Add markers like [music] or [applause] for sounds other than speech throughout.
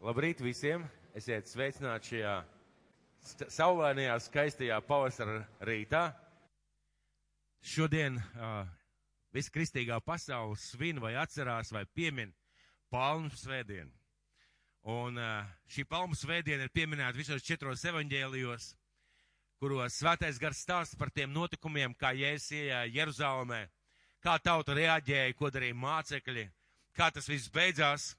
Labrīt visiem! Esiet sveicināti šajā saulainajā, skaistajā pavasara rītā. Šodien uh, viss kristīgā pasaule svin vai atcerās vai piemin palmu svētdienu. Un uh, šī palmu svētdiena ir pieminēta visos četros evaņģēlijos, kuros svētais gars stāsta par tiem notikumiem, kā Jēzus iejāja Jeruzalemē, kā tauta reaģēja, ko darīja mācekļi, kā tas viss beidzās.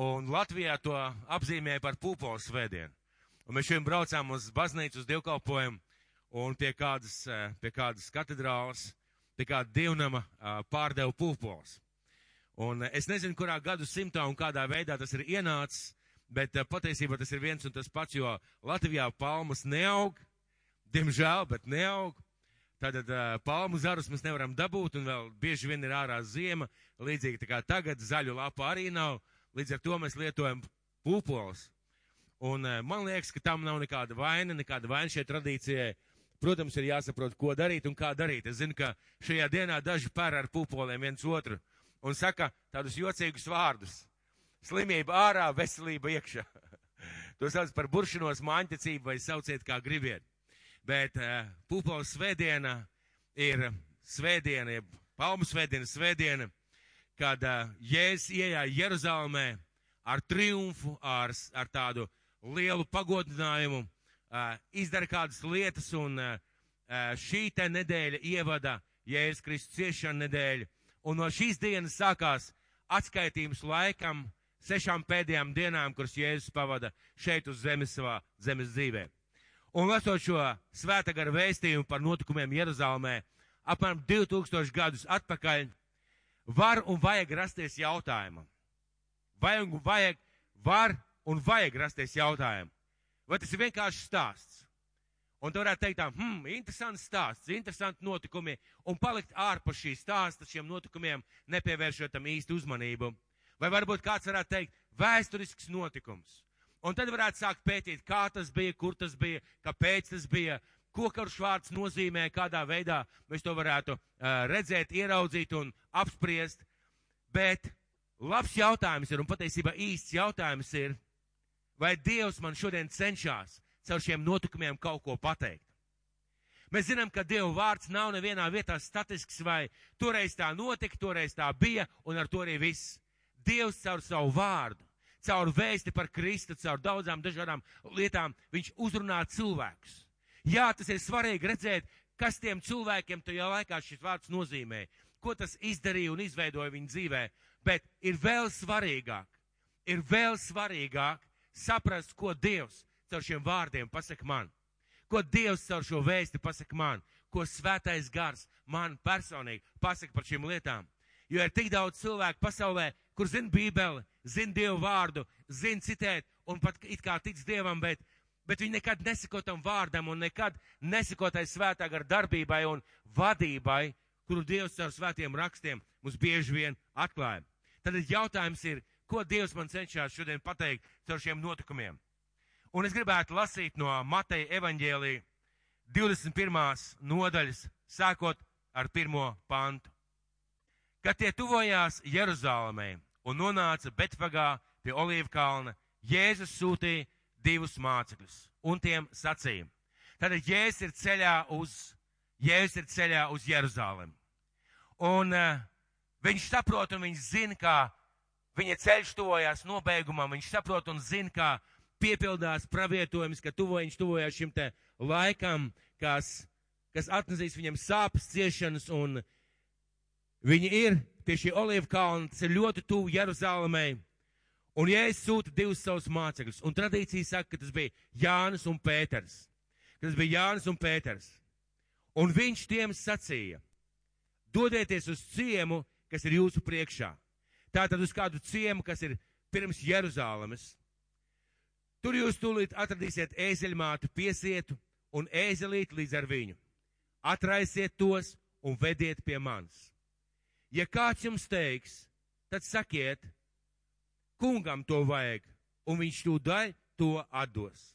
Un Latvijā to apzīmēja par pūpoles svētdienu. Un mēs šodien braucām uz baznīcu, uz dievkalpojumu, un pie kādas, eh, pie kādas katedrālas, pie kāda dievnama eh, pārdeva pūpoles. Un eh, es nezinu, kurā gadu simtā un kādā veidā tas ir ienācis, bet patiesībā tas ir viens un tas pats, jo Latvijā palmas neaug, diemžēl, bet neaug. Tātad palmu zarus mēs nevaram dabūt, un vēl bieži vien ir ārā ziema, līdzīgi tā kā tagad zaļu lapu arī nav, līdz ar to mēs lietojam pūpoles. Un uh, man liekas, ka tam nav nekāda vaina, nekāda vaina šai tradīcijai. Protams, ir jāsaprot, ko darīt un kā darīt. Es zinu, ka šajā dienā daži pēr ar pūpoliem viens otru un saka tādus jocīgus vārdus. Slimība ārā, veselība iekšā. [laughs] to sauc par buršanos, māņticību vai sauciet kā gribiet. Bet uh, pūpoles svētdiena ir svētdiena, palmu svētdiena, svētdiena, kad uh, Jēzus iejāja Jeruzalemē ar triumfu, ar, ar tādu lielu pagodinājumu, uh, izdara kādas lietas, un uh, šī te nedēļa ievada Jēzus Kristus ciešana nedēļa. Un no šīs dienas sākās atskaitījums laikam, sešām pēdējām dienām, kuras Jēzus pavada šeit uz zemes savā zemes dzīvē. Un lasot šo svēta gara vēstījumu par notikumiem Jeruzalemē, apmēram 2000 gadus atpakaļ, var un vajag rasties jautājumam. Vajag un vajag, var un vajag rasties jautājumu. Vai tas ir vienkārši stāsts? Un tu varētu teikt, tā, hmm, interesants stāsts, interesanti notikumi, un palikt ārpus šī stāsta šiem notikumiem, nepievēršot tam īstu uzmanību. Vai varbūt kāds varētu teikt, vēsturisks notikums. Un tad varētu sākt pētīt, kā tas bija, kur tas bija, kāpēc tas bija, ko karš vārds nozīmē, kādā veidā mēs to varētu uh, redzēt, ieraudzīt un apspriest. Bet labs jautājums ir, un patiesībā īsts jautājums ir, vai Dievs man šodien cenšas caur šiem notikumiem kaut ko pateikt. Mēs zinām, ka Dieva vārds nav nevienā vietā statisks, vai toreiz tā notika, toreiz tā bija, un ar to arī viss. Dievs caur savu vārdu, caur vēsti par Kristu, caur daudzām dažādām lietām, viņš uzrunā cilvēkus. Jā, tas ir svarīgi redzēt, kas tiem cilvēkiem tajā laikā šis vārds nozīmē, ko tas izdarīja un izveidoja viņu dzīvē, bet ir vēl svarīgāk, ir vēl svarīgāk saprast, ko Dievs caur šiem vārdiem pasaka man. Ko Dievs caur šo vēsti pasaka man, ko svētais gars man personīgi pasaka par šīm lietām. Jo ir tik daudz cilvēku pasaulē, kur zina Bībeli, zina Dievu vārdu, zina citēt un pat it kā tic Dievam, bet, bet viņi nekad nesako tam vārdam un nekad nesako tai svētā gara darbībai un vadībai, kuru Dievs caur svētiem rakstiem mums bieži vien atklāja. Tad jautājums ir, ko Dievs man cenšas šodien pateikt caur šiem notikumiem? Un es gribētu lasīt no Mateja evaņģēlī 21. nodaļas, sākot ar pirmo pantu. Kad tie tuvojās Jeruzalemē un nonāca Betfagā pie Olīvu kalna, Jēzus sūtīja divus mācekļus un tiem sacīja. Tad Jēzus ir ceļā uz, Jēzus ir ceļā uz Jeruzalemi. Un uh, viņš saprot un viņš zina, kā viņa ceļš tuvojās nobeigumam, viņš saprot un zina, kā piepildās pravietojums, ka tuvo, viņš tuvojās šim te laikam, kas, kas atnesīs viņam sāpes, ciešanas, un viņi ir pie šī olīva kalna, tas ir ļoti tuvu Jeruzalemē. Un Jēzus sūta divus savus mācekļus, un tradīcija saka, ka tas bija Jānis un Pēters. Ka tas bija Jānis un Pēters. Un viņš tiem sacīja, dodieties uz ciemu, kas ir jūsu priekšā. Tātad uz kādu ciemu, kas ir pirms Jeruzalemes. Tur jūs tūlīt atradīsiet ēzeļmātu piesietu un ēzelīti līdz ar viņu. Atraisiet tos un vediet pie manis. Ja kāds jums teiks, tad sakiet, kungam to vajag, un viņš tūdaļ to atdos.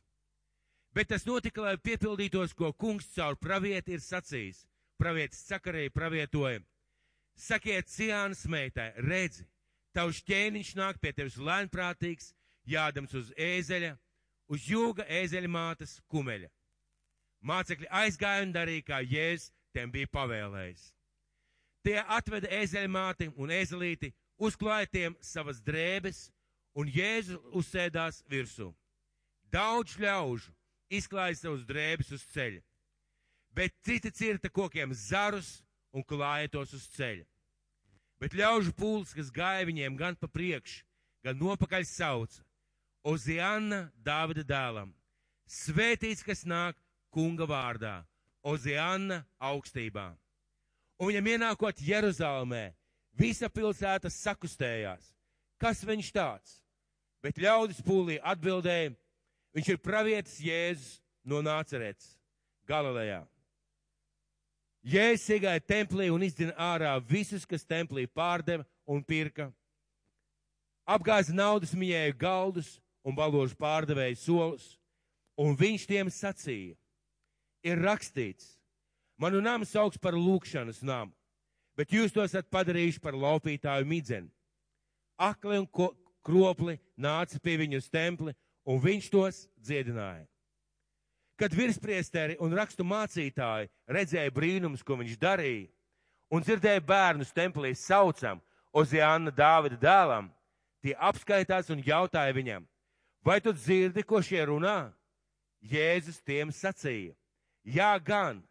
Bet tas notika, lai piepildītos, ko kungs caur pravieti ir sacījis. Pravietis sakarēja pravietoja. Sakiet Ciānas meitai, redzi, tavs ķēniņš nāk pie tevis lēnprātīgs, jādams uz ēzeļa, uz jūga ēzeļa mātes kumeļa. Mācekļi aizgāja un darīja, kā Jēzus tiem bija pavēlējis. Tie atveda ēzeļa māti un ēzelīti, uzklāja tiem savas drēbes, un Jēzus uzsēdās virsū. Daudz ļaužu izklāja savus drēbes uz ceļa, bet citi cirta kokiem zarus un klāja tos uz ceļa. Bet ļaužu pūlis, kas gāja viņiem gan pa priekšu, gan nopakaļ sauca, Ozianna Dāvida dēlam, svētīts, kas nāk kunga vārdā, Ozianna augstībā. Un viņam ienākot Jeruzalemē, visa pilsēta sakustējās. Kas viņš tāds? Bet ļaudis pūlī atbildēja, viņš ir pravietis Jēzus no Nācerets, Galilejā. Jēzus iegāja templī un izdina ārā visus, kas templī pārdeva un pirka. Apgāza naudas mījēju galdus un baložu pārdevēju solus, un viņš tiem sacīja, ir rakstīts, manu namu sauc par lūkšanas namu, bet jūs to esat padarījuši par laupītāju midzeni. Akli un kropli nāca pie viņu uz templi, un viņš tos dziedināja. Kad virspriesteri un rakstu mācītāji redzēja brīnums, ko viņš darīja, un dzirdēja bērnus templī saucam Oziāna Dāvida dēlam, tie apskaitās un jautāja viņam, vai tu dzirdi, ko šie runā? Jēzus tiem sacīja, jā gan,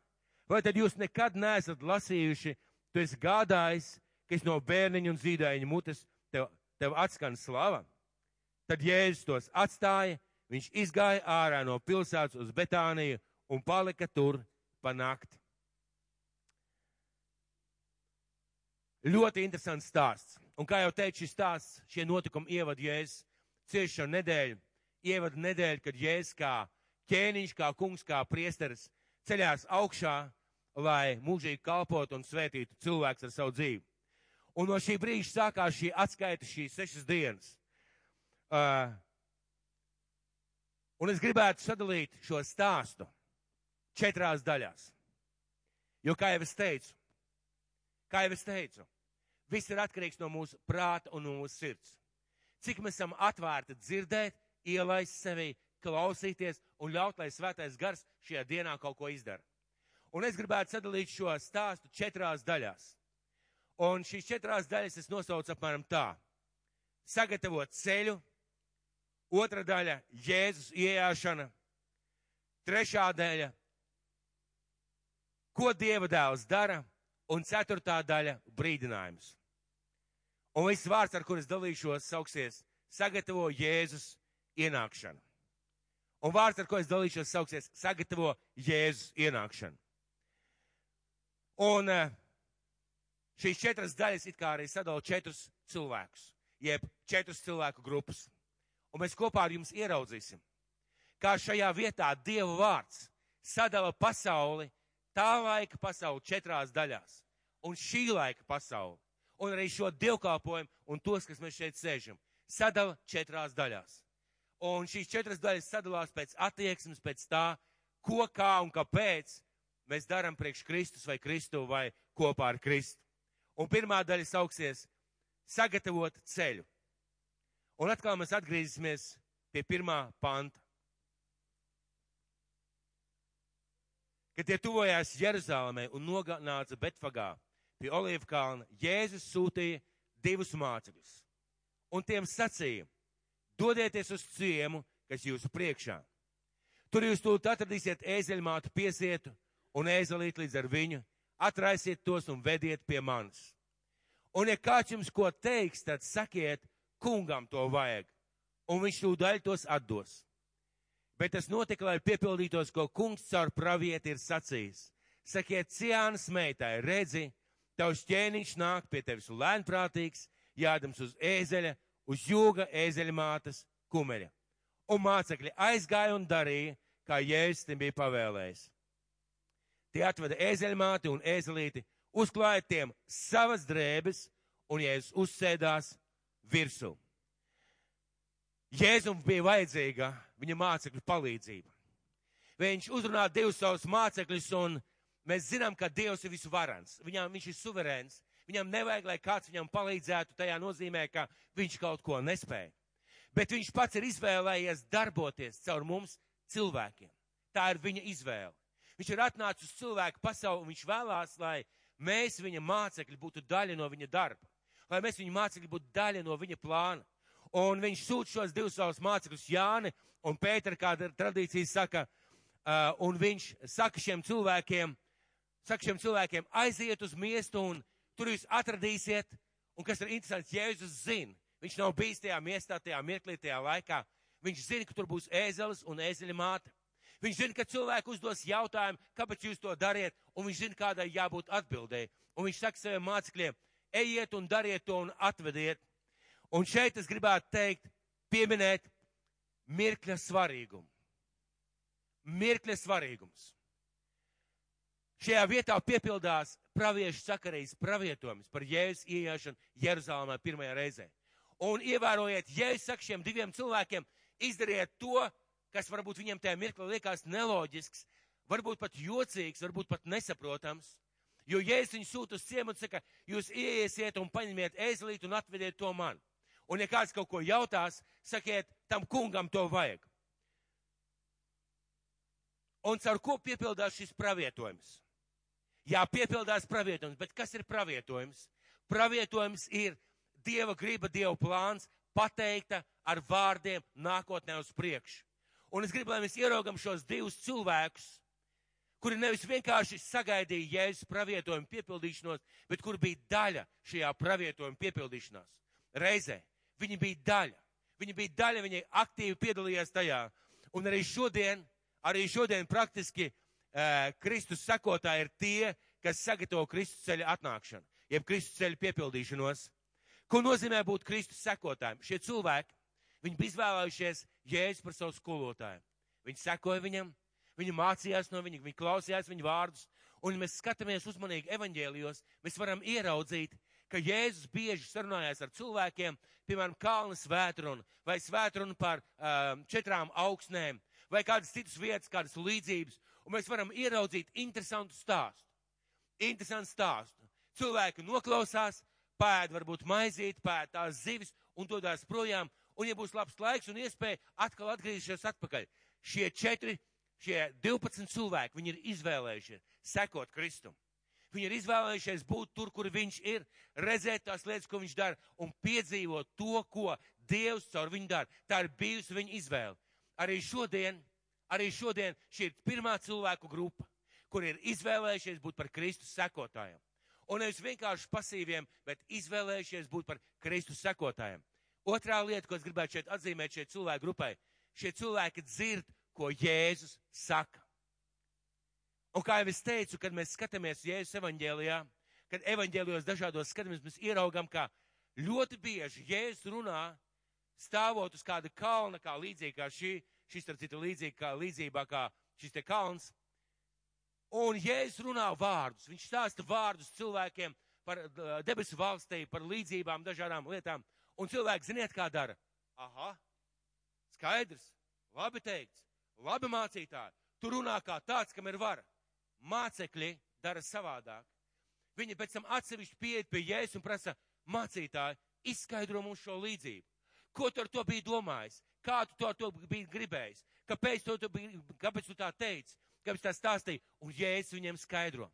vai tad jūs nekad neesat lasījuši, tu esi gādājis, ka es no bērniņu un zīdaiņu mutes tev, atskan slava? Tad Jēzus tos atstāja viņš izgāja ārā no pilsētas uz Betāniju un palika tur pa nakti. Ļoti interesants stāsts. Un kā jau teicu, šis stāsts, šie notikumi ievad Jēzus ciešo nedēļu, ievad nedēļu, kad Jēzus kā ķēniņš, kā kungs, kā priesteris ceļās augšā, lai mūžīgi kalpot un svētītu cilvēks ar savu dzīvi. Un no šī brīža sākās šī atskaita, šīs sešas dienas. Uh, Un es gribētu sadalīt šo stāstu četrās daļās. Jo, kā jau es teicu, kā jau es teicu, viss ir atkarīgs no mūsu prāta un no mūsu sirds. Cik mēs esam atvērti dzirdēt, ielaist sevi, klausīties un ļaut, lai svētais gars šajā dienā kaut ko izdara. Un es gribētu sadalīt šo stāstu četrās daļās. Un šīs četrās daļas es nosaucu apmēram tā. Sagatavot ceļu, Otra daļa - Jēzus iejāšana. Trešā daļa - ko Dieva dēls dara. Un ceturtā daļa - brīdinājums. Un viss vārds, ar kur es dalīšos, sauksies sagatavo Jēzus ienākšanu. Un vārds, ar ko es dalīšos, sauksies sagatavo Jēzus ienākšanu. Un eh, šīs četras daļas it kā arī sadala četrus cilvēkus, jeb četrus cilvēku grupas un mēs kopā ar jums ieraudzīsim, kā šajā vietā Dieva vārds sadala pasauli, tā laika pasauli četrās daļās, un šī laika pasauli, un arī šo dievkalpojumu un tos, kas mēs šeit sēžam, sadala četrās daļās. Un šīs četras daļas sadalās pēc attieksmes, pēc tā, ko, kā un kāpēc mēs darām priekš Kristus vai Kristu vai kopā ar Kristu. Un pirmā daļa sauksies sagatavot ceļu. Un atkal mēs atgriezīsimies pie pirmā panta. Kad tie tuvojās Jeruzalemē un nonāca Betfagā pie Olīvu kalna, Jēzus sūtīja divus mācekļus. Un tiem sacīja, dodieties uz ciemu, kas jūsu priekšā. Tur jūs tūlīt atradīsiet ēzeļmātu piesietu un ēzelīt līdz ar viņu, atraisiet tos un vediet pie manis. Un ja kāds jums ko teiks, tad sakiet, kungam to vajag, un viņš tūdaļ tos atdos. Bet tas notika, lai piepildītos, ko kungs caur pravieti ir sacījis. Sakiet, Ciānas meitai, redzi, tavs ķēniņš nāk pie tevis lēnprātīgs, jādams uz ēzeļa, uz jūga ēzeļa mātes kumeļa. Un mācekļi aizgāja un darīja, kā Jēzus tiem bija pavēlējis. Tie atveda ēzeļmāti un ēzelīti, uzklāja tiem savas drēbes, un Jēzus uzsēdās virsū. Jēzum bija vajadzīga viņa mācekļu palīdzība. Viņš uzrunā divus savus mācekļus, un mēs zinām, ka Dievs ir visvarans. Viņam viņš ir suverēns. Viņam nevajag, lai kāds viņam palīdzētu. Tajā nozīmē, ka viņš kaut ko nespēja. Bet viņš pats ir izvēlējies darboties caur mums cilvēkiem. Tā ir viņa izvēle. Viņš ir atnācis uz cilvēku pasauli un viņš vēlās, lai mēs, viņa mācekļi, būtu daļa no viņa darba. Lai mēs, viņa mācekļi, būtu daļa no viņa plāna. Un viņš sūta šos divus savus mācekļus, Jāni un Pēteru, kāda tradīcija saka, uh, un viņš saka šiem cilvēkiem, saka šiem cilvēkiem, aiziet uz miestu un tur jūs atradīsiet, un kas ir interesants, Jēzus zina, viņš nav bijis tajā miestā, tajā mirklī, tajā laikā, viņš zina, ka tur būs ēzelis un ēzeļa māte. Viņš zina, ka cilvēki uzdos jautājumu, kāpēc jūs to dariet, un viņš zina, kādai jābūt atbildēji. Un viņš saka saviem mācekļiem, ejiet un dariet to un atvediet. Un šeit es gribētu teikt, pieminēt mirkļa svarīgumu. Mirkļa svarīgums. Šajā vietā piepildās praviešu sakarīs pravietojums par Jēzus ieiešanu Jeruzalemē pirmajā reizē. Un ievērojiet, Jēzus saka šiem diviem cilvēkiem, izdariet to, kas varbūt viņiem tajā mirklī liekas neloģisks, varbūt pat jocīgs, varbūt pat nesaprotams. Jo Jēzus viņu sūta uz ciematu un saka, jūs ieiesiet un paņemiet ēzelīti un atvediet to man. Un ja kāds kaut ko jautās, sakiet, tam kungam to vajag. Un caur ko piepildās šis pravietojums? Jā, piepildās pravietojums, bet kas ir pravietojums? Pravietojums ir Dieva griba, Dieva plāns, pateikta ar vārdiem nākotnē uz priekšu. Un es gribu, lai mēs ieraugam šos divus cilvēkus, kuri nevis vienkārši sagaidīja Jēzus pravietojumu piepildīšanos, bet kur bija daļa šajā pravietojuma piepildīšanās. Reizē viņi bija daļa. Viņi bija daļa, viņi aktīvi piedalījās tajā. Un arī šodien, arī šodien praktiski Kristus sekotāji ir tie, kas sagatavo Kristus ceļa atnākšanu, jeb Kristus ceļa piepildīšanos. Ko nozīmē būt Kristus sekotājiem? Šie cilvēki, viņi bija izvēlējušies Jēzus par savu skolotāju. Viņi sekoja viņam, viņi mācījās no viņa, viņi klausījās viņa vārdus, un ja mēs skatāmies uzmanīgi evaņģēlijos, mēs varam ieraudzīt, ka Jēzus bieži sarunājās ar cilvēkiem, piemēram, kalnu svētrunu vai svētrunu par um, četrām augsnēm vai kādas citas vietas, kādas līdzības, un mēs varam ieraudzīt interesantu stāstu. Interesantu stāstu. Cilvēki noklausās, pēd varbūt maizīt, pēd tās zivis un dodās projām, un ja būs labs laiks un iespēja atkal atgriezīsies atpakaļ. Šie četri, šie 12 cilvēki, viņi ir izvēlējušies sekot Kristum. Viņi ir izvēlējušies būt tur, kur viņš ir, redzēt tās lietas, ko viņš dara, un piedzīvot to, ko Dievs caur viņu dara. Tā ir bijusi viņa izvēle. Arī šodien Arī šodien šī ir pirmā cilvēku grupa, kur ir izvēlējušies būt par Kristus sekotājiem. Un nevis vienkārši pasīviem, bet izvēlējušies būt par Kristus sekotājiem. Otrā lieta, ko es gribētu šeit atzīmēt šeit cilvēku grupai, šie cilvēki dzird, ko Jēzus saka. Un kā jau es teicu, kad mēs skatāmies Jēzus evaņģēlijā, kad evaņģēlijos dažādos skatāmies, mēs ieraugam, ka ļoti bieži Jēzus runā stāvot uz kāda kalna, kā līdzīgi kā šī, šis, starp citu, līdzīgi kā līdzībā kā šis te kalns. Un Jēzus runā vārdus, viņš stāsta vārdus cilvēkiem par debesu valstī, par līdzībām, dažādām lietām. Un cilvēki, ziniet, kā dara? Aha, skaidrs, labi teikts, labi mācītāji. Tu runā kā tāds, kam ir vara. Mācekļi dara savādāk. Viņi pēc tam atsevišķi pieiet pie Jēzus un prasa, mācītāji, izskaidro mums šo līdzību. Ko tu ar to biji domājis? Kā tu to, to biji gribējis? Kāpēc, to, tu biji, kāpēc tu tā teici? Kāpēc tā stāstīja? Un Jēzus viņiem skaidro.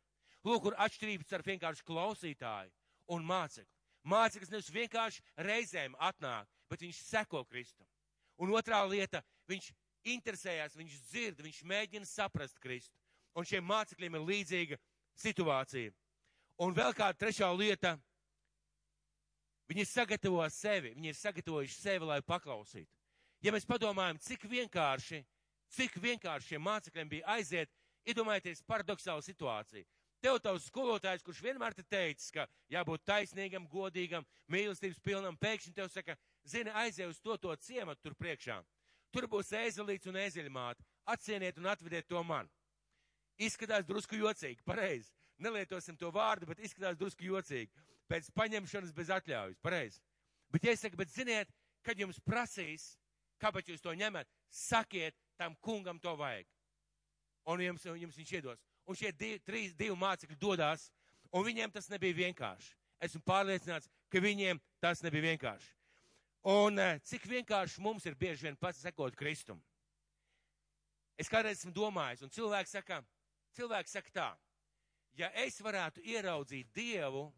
Lūk, kur atšķirības ar vienkārši klausītāju un mācekli. Māceklis nevis vienkārši reizēm atnāk, bet viņš seko Kristum. Un otrā lieta, viņš interesējās, viņš dzird, viņš mēģina saprast Kristu. Un šiem mācekļiem ir līdzīga situācija. Un vēl kāda trešā lieta, viņi sagatavo sevi, viņi ir sagatavojuši sevi, lai paklausītu. Ja mēs padomājam, cik vienkārši, cik vienkārši šiem mācekļiem bija aiziet, iedomājieties paradoxālu situāciju. Tev tavs skolotājs, kurš vienmēr te teicis, ka jābūt taisnīgam, godīgam, mīlestības pilnam, pēkšņi tev saka, zini, aiziet uz to, to ciematu tur priekšā. Tur būs ēzelīts un ēzeļmāte. Atsieniet un atvediet to man. Izskatās drusku jocīgi, pareizi. Nelietosim to vārdu, bet izskatās drusku jocīgi. Pēc paņemšanas bez atļaujas, pareizi. Bet, ja es saku, bet ziniet, kad jums prasīs, Kāpēc jūs to ņemat? Sakiet, tam kungam to vajag. Un jums, jums viņš iedos. Un šie divi, trīs, divi mācekļi dodas, un viņiem tas nebija vienkārši. Esmu pārliecināts, ka viņiem tas nebija vienkārši. Un eh, cik vienkārši mums ir bieži vien pats sekot Kristum. Es kādreiz esmu domājis, un cilvēks saka, cilvēks saka tā, ja es varētu ieraudzīt Dievu,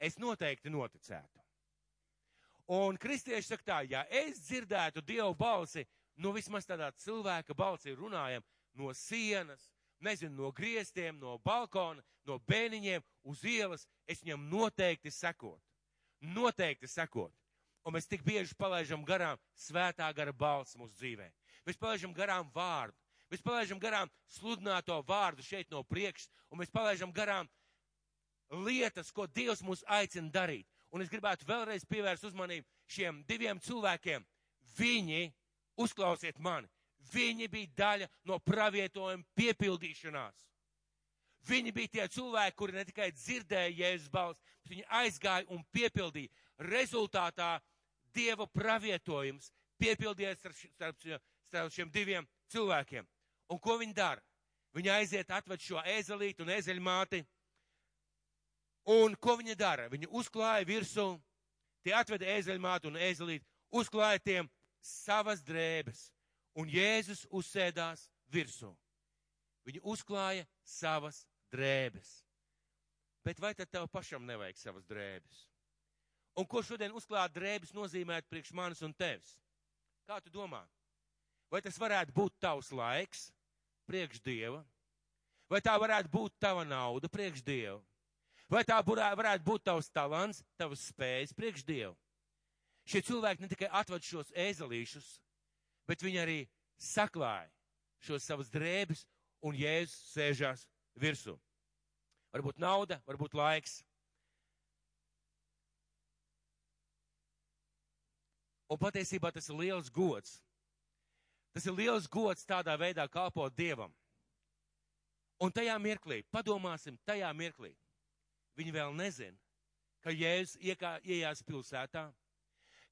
es noteikti noticētu. Un kristieši saka tā, ja es dzirdētu Dievu balsi, nu vismaz tādā cilvēka balsi runājam no sienas, nezinu, no griestiem, no balkona, no bēniņiem uz ielas, es viņam noteikti sekot. Noteikti sekot. Un mēs tik bieži palaidām garām svētā gara balss mūsu dzīvē. Mēs palaidām garām vārdu. Mēs palaidām garām sludināto vārdu šeit no priekšas, un mēs palaidām garām lietas, ko Dievs mūs aicina darīt. Un es gribētu vēlreiz pievērst uzmanību šiem diviem cilvēkiem. Viņi, uzklausiet mani, viņi bija daļa no pravietojuma piepildīšanās. Viņi bija tie cilvēki, kuri ne tikai dzirdēja Jēzus balsi, bet viņi aizgāja un piepildīja. Rezultātā Dieva pravietojums piepildies starp, starp šiem diviem cilvēkiem. Un ko viņi dara? Viņi aiziet, atved šo ēzelītu un ēzeļmāti. Un ko viņi dara? Viņi uzklāja virsū, tie atveda ēzeļmātu un ēzelītu, uzklāja tiem savas drēbes. Un Jēzus uzsēdās virsū. Viņi uzklāja savas drēbes. Bet vai tad tev pašam nevajag savas drēbes? Un ko šodien uzklāt drēbes nozīmēt priekš manis un tevis? Kā tu domā? Vai tas varētu būt tavs laiks priekš Dieva? Vai tā varētu būt tava nauda priekš Dieva? Vai tā varētu būt tavs talants, tavs spējas priekš Dieva? Šie cilvēki ne tikai atved šos ēzelīšus, bet viņi arī saklāja šos savas drēbes un jēzus sēžās virsū. Varbūt nauda, varbūt laiks. Un patiesībā tas ir liels gods. Tas ir liels gods tādā veidā kalpot Dievam. Un tajā mirklī, padomāsim, tajā mirklī, viņi vēl nezina, ka Jēzus iejās pilsētā.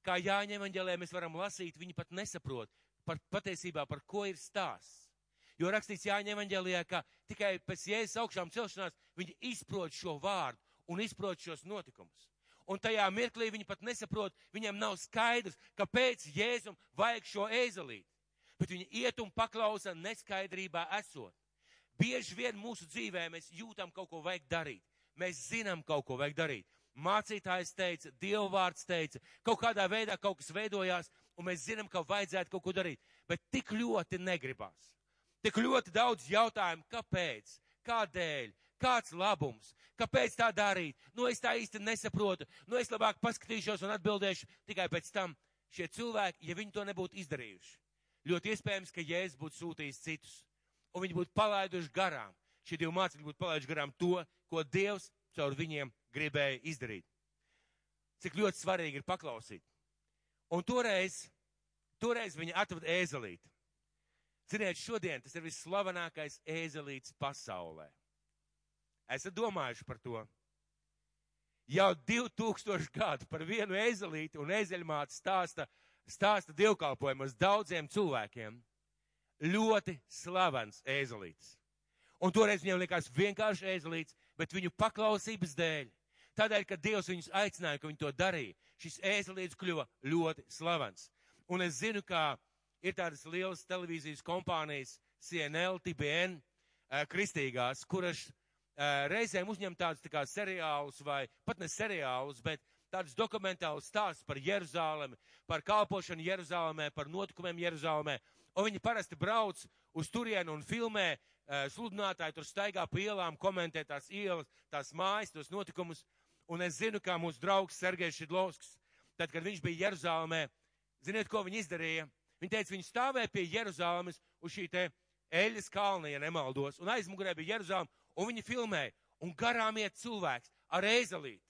Kā Jāņa evaņģēlē mēs varam lasīt, viņi pat nesaprot par, patiesībā par ko ir stāsts. Jo rakstīts Jāņa evaņģēlijā, ka tikai pēc Jēzus augšām celšanās viņi izprot šo vārdu un izprot šos notikumus un tajā mirklī viņi pat nesaprot, viņiem nav skaidrs, kāpēc Jēzum vajag šo ēzelīti. Bet viņi iet un paklausa neskaidrībā esot. Bieži vien mūsu dzīvē mēs jūtam kaut ko vajag darīt. Mēs zinām kaut ko vajag darīt. Mācītājs teica, dievvvārds teica, kaut kādā veidā kaut kas veidojās, un mēs zinām, ka vajadzētu kaut ko darīt. Bet tik ļoti negribās. Tik ļoti daudz jautājumu, kāpēc, kādēļ, Kāds labums? Kāpēc tā darīt? Nu, es tā īsti nesaprotu. Nu, es labāk paskatīšos un atbildēšu tikai pēc tam. Šie cilvēki, ja viņi to nebūtu izdarījuši, ļoti iespējams, ka Jēzus būtu sūtījis citus, un viņi būtu palaiduši garām. Šie divi mācekļi būtu palaiduši garām to, ko Dievs caur viņiem gribēja izdarīt. Cik ļoti svarīgi ir paklausīt. Un toreiz, toreiz viņi atveda ēzelīti. Ziniet, šodien tas ir visslavenākais ēzelīts pasaulē. Esat domājuši par to? Jau 2000 gadu par vienu ezelīti un ezeļmāti stāsta, stāsta dievkalpojumus daudziem cilvēkiem. Ļoti slavens ezelīts. Un toreiz viņiem likās vienkārši ezelīts, bet viņu paklausības dēļ. Tādēļ, ka Dievs viņus aicināja, ka viņi to darīja, šis ēzelīts kļuva ļoti slavens. Un es zinu, ka ir tādas lielas televīzijas kompānijas, CNL, TBN, kristīgās, kuras reizēm uzņem tādus tā kā seriālus vai pat ne seriālus, bet tādus dokumentālus stāstus par Jeruzālemi, par kalpošanu Jeruzālēmē, par notikumiem Jeruzālēmē. Un viņi parasti brauc uz turienu un filmē, sludinātāji tur staigā pa ielām, komentē tās ielas, tās mājas, tos notikumus. Un es zinu, kā mūsu draugs Sergejs Šidlovskis, tad, kad viņš bija Jeruzālēmē, ziniet, ko viņi izdarīja? Viņi teica, viņi stāvēja pie Jeruzālēmas uz šī te eļas kalna, ja nemaldos, un aizmugurē bija Jeruzālēma, un viņi filmēja, un garām iet cilvēks ar ēzelīti.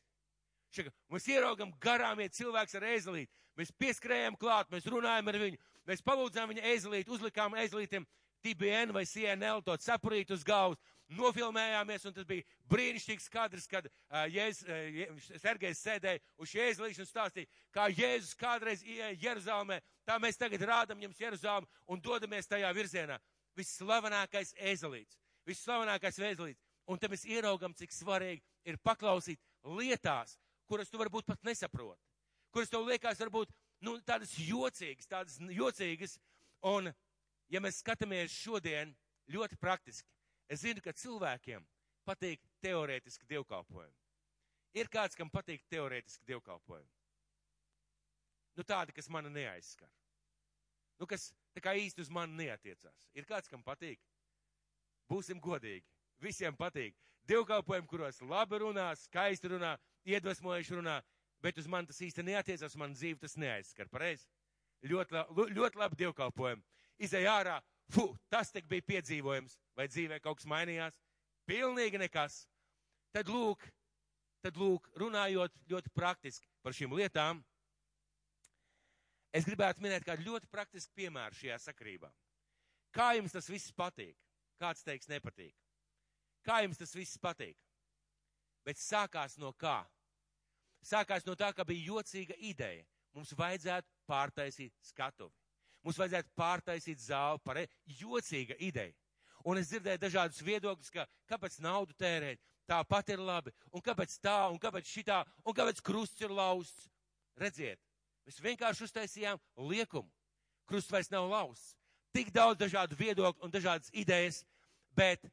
Šaka, mēs ieraugam garām iet cilvēks ar ēzelīti. Mēs pieskrējam klāt, mēs runājam ar viņu, mēs palūdzām viņa ēzelīti, uzlikām ēzelītiem TBN vai CNL to cepurītu uz galvas, nofilmējāmies, un tas bija brīnišķīgs kadrs, kad uh, Jēzus, uh, Sergejs sēdēja uz ēzelīša un stāstīja, kā Jēzus kādreiz ieja Jeruzalemē, tā mēs tagad rādam jums Jeruzalemu un dodamies tajā virzienā. Visslavenākais ēzelīts visslavenākais vēzlīts. Un te mēs ieraugam, cik svarīgi ir paklausīt lietās, kuras tu varbūt pat nesaproti, kuras tev liekas varbūt, nu, tādas jocīgas, tādas jocīgas. Un, ja mēs skatāmies šodien ļoti praktiski, es zinu, ka cilvēkiem patīk teorētiski dievkalpojumi. Ir kāds, kam patīk teorētiski dievkalpojumi. Nu, tādi, kas mani neaizskar. Nu, kas tā kā īsti uz mani neatiecās. Ir kāds, kam patīk. Būsim godīgi. Visiem patīk. Dievkalpojumi, kuros labi runā, skaisti runā, iedvesmojuši runā, bet uz mani tas īsti neatiecās, man dzīve tas neaizskar. Pareizi? Ļoti, la, ļoti labi dievkalpojumi. Izej ārā, fu, tas tik bija piedzīvojums, vai dzīvē kaut kas mainījās? Pilnīgi nekas. Tad lūk, tad lūk, runājot ļoti praktiski par šīm lietām, es gribētu minēt kādu ļoti praktisku piemēru šajā sakrībā. Kā jums tas viss patīk? Kāds teiks nepatīk? Kā jums tas viss patīk? Bet sākās no kā? Sākās no tā, ka bija jocīga ideja. Mums vajadzētu pārtaisīt skatuvi. Mums vajadzētu pārtaisīt zāli par jocīga ideja. Un es dzirdēju dažādus viedokļus, ka kāpēc naudu tērēt, tāpat ir labi, un kāpēc tā, un kāpēc šitā, un kāpēc krusts ir lausts. Redziet, mēs vienkārši uztaisījām liekumu. Krusts vairs nav lausts. Tik daudz dažādu viedokļu un dažādas idejas, bet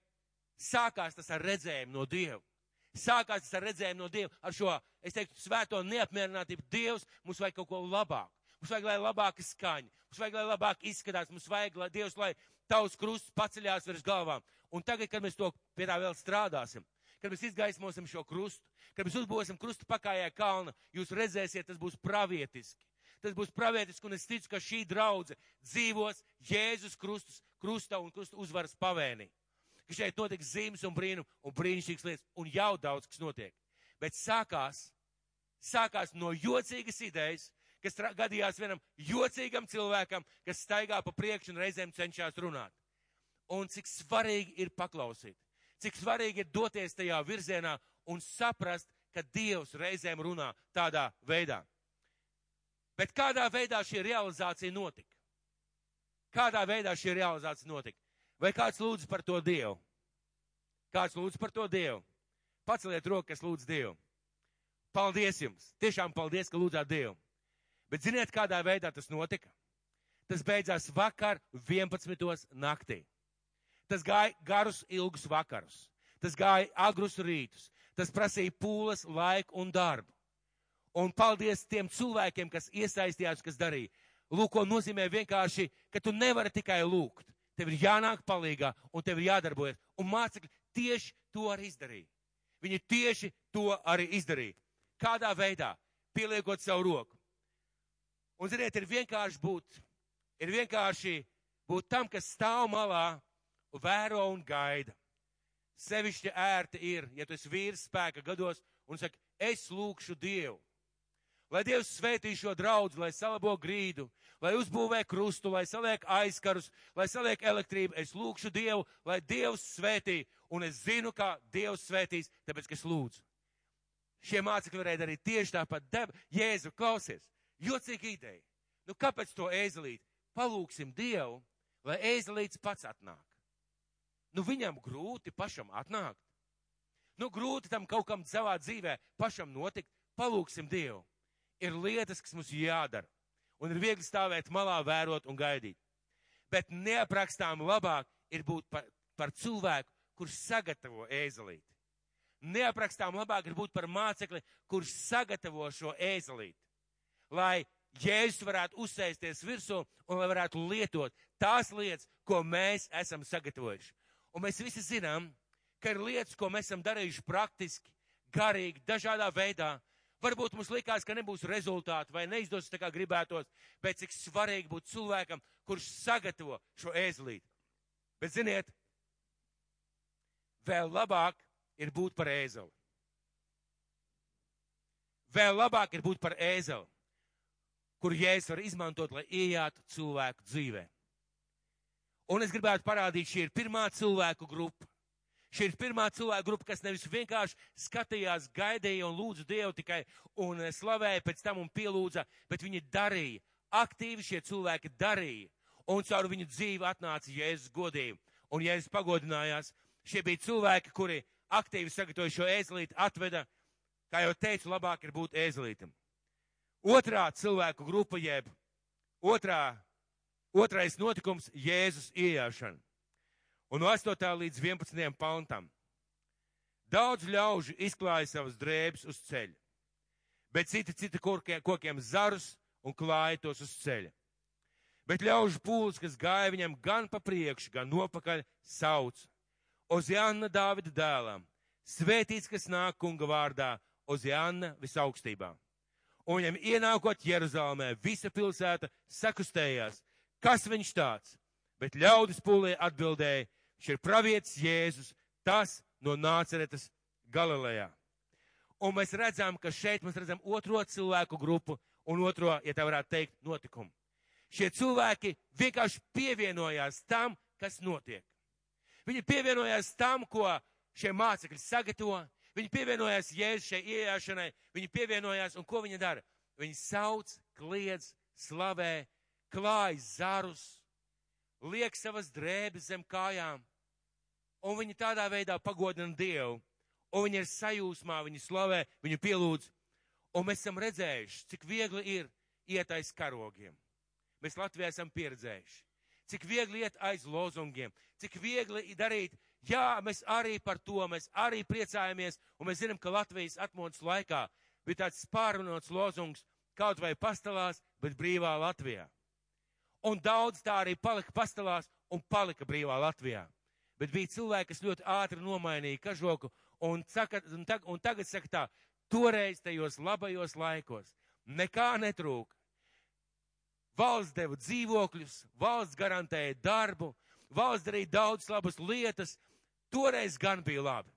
sākās tas ar redzējumu no Dieva. Sākās ar redzējumu no Dieva, ar šo, es teiktu, svēto neapmierinātību. Dievs, mums vajag kaut ko labāku. Mums vajag, lai labāka skaņa, mums vajag, lai labāk izskatās, mums vajag, lai Dievs, lai tavs krusts paceļās virs galvām. Un tagad, kad mēs to pie tā vēl strādāsim, kad mēs izgaismosim šo krustu, kad mēs uzbūvēsim krustu pakājā kalna, jūs redzēsiet, tas būs pravietiski. Tas būs pravietiski, un es ticu, ka šī draudze dzīvos Jēzus Kristus, krusta un krusta uzvaras pavēnī. Ka šeit notiks zīmes un brīnum un brīnišķīgas lietas, un jau daudz kas notiek. Bet sākās, sākās no jocīgas idejas, kas gadījās vienam jocīgam cilvēkam, kas staigā pa priekšu un reizēm cenšas runāt. Un cik svarīgi ir paklausīt, cik svarīgi ir doties tajā virzienā un saprast, ka Dievs reizēm runā tādā veidā. Bet kādā veidā šī realizācija notika? Kādā veidā šī realizācija notika? Vai kāds lūdz par to Dievu? Kāds lūdz par to Dievu? Paceliet roku, kas lūdz Dievu. Paldies jums! Tiešām paldies, ka lūdzāt Dievu! Bet ziniet, kādā veidā tas notika? Tas beidzās vakar 11. naktī. Tas gāja garus, ilgus vakarus. Tas gāja agrus rītus. Tas prasīja pūles, laiku un darbu. Un paldies tiem cilvēkiem, kas iesaistījās, kas darīja. Lūk, ko nozīmē vienkārši, ka tu nevari tikai lūgt. Tev ir jānāk palīgā un tev ir jādarbojas. Un mācekļi tieši to arī izdarīja. Viņi tieši to arī izdarīja. Kādā veidā? Pieliekot savu roku. Un, ziniet, ir vienkārši būt, ir vienkārši būt tam, kas stāv malā, vēro un gaida. Sevišķi ērti ir, ja tu esi vīrs spēka gados un saka, es lūkšu Dievu. Lai Dievs svētī šo draudzu, lai salabo grīdu, lai uzbūvē krustu, lai saliek aizkarus, lai saliek elektrību. Es lūkšu Dievu, lai Dievs svētī, un es zinu, kā Dievs svētīs, tāpēc, ka es lūdzu. Šie mācekļi varēja darīt tieši tāpat. Jēzu, klausies! Jocīga ideja. Nu, kāpēc to ēzelīt? Palūksim Dievu, lai ēzelīts pats atnāk. Nu, viņam grūti pašam atnākt. Nu, grūti tam kaut kam savā dzīvē pašam notikt. Palūksim Dievu. Ir lietas, kas mums jādara. Un ir viegli stāvēt malā, vērot un gaidīt. Bet neaprakstām labāk ir būt par, par cilvēku, kurš sagatavo ēzelīti. Neaprakstām labāk ir būt par mācekli, kurš sagatavo šo ēzelīti lai Jēzus varētu uzsēsties virsū un lai varētu lietot tās lietas, ko mēs esam sagatavojuši. Un mēs visi zinām, ka ir lietas, ko mēs esam darījuši praktiski, garīgi, dažādā veidā. Varbūt mums likās, ka nebūs rezultātu vai neizdosies tā kā gribētos, bet cik svarīgi būt cilvēkam, kurš sagatavo šo ēzlīti. Bet ziniet, vēl labāk ir būt par ēzeli. Vēl labāk ir būt par ēzeli kur Jēzus var izmantot, lai iejātu cilvēku dzīvē. Un es gribētu parādīt, šī ir pirmā cilvēku grupa. Šī ir pirmā cilvēku grupa, kas nevis vienkārši skatījās, gaidīja un lūdza Dievu tikai un slavēja pēc tam un pielūdza, bet viņi darīja. Aktīvi šie cilvēki darīja. Un caur viņu dzīvi atnāca Jēzus godību. Un Jēzus pagodinājās. Šie bija cilvēki, kuri aktīvi sagatavoja šo ēzelīti, atveda, kā jau teicu, labāk ir būt ēzelītam. Otrā cilvēku grupa, jeb otrā, otrais notikums - Jēzus iejāšana. Un no 8. līdz 11. pantam. Daudz ļaužu izklāja savas drēbes uz ceļa, bet citi cita kokiem, kokiem zarus un klāja tos uz ceļa. Bet ļaužu pūlis, kas gāja viņam gan pa priekšu, gan nopakaļ, sauc Oziāna Dāvida dēlam, svētīts, kas nāk kunga vārdā, Oziāna visaugstībā. Un viņam ienākot Jeruzalemē, visa pilsēta sakustējās. Kas viņš tāds? Bet ļaudis pūlē atbildēja, viņš ir pravietis Jēzus, tas no Nāceretas Galilejā. Un mēs redzam, ka šeit mēs redzam otro cilvēku grupu un otro, ja tā varētu teikt, notikumu. Šie cilvēki vienkārši pievienojās tam, kas notiek. Viņi pievienojās tam, ko šie mācekļi sagatavo. Viņi pievienojās Jēzus šai iejāšanai. Viņi pievienojās un ko viņi dara? Viņi sauc, kliedz, slavē, klāj zarus, liek savas drēbes zem kājām un viņi tādā veidā pagodina Dievu, un viņi ir sajūsmā, viņi slavē, viņu pielūdz, un mēs esam redzējuši, cik viegli ir iet aiz karogiem. Mēs Latvijā esam pieredzējuši, cik viegli iet aiz lozungiem, cik viegli darīt, jā, mēs arī par to, mēs arī priecājamies, un mēs zinām, ka Latvijas atmodas laikā bija tāds pārunots lozungs, kaut vai pastalās, bet brīvā Latvijā. Un daudz tā arī palika pastalās un palika brīvā Latvijā bet bija cilvēki, kas ļoti ātri nomainīja kažoku un, saka, un, tag, un tagad saka tā, toreiz tajos labajos laikos nekā netrūka. Valsts deva dzīvokļus, valsts garantēja darbu, valsts darīja daudz labas lietas, toreiz gan bija labi.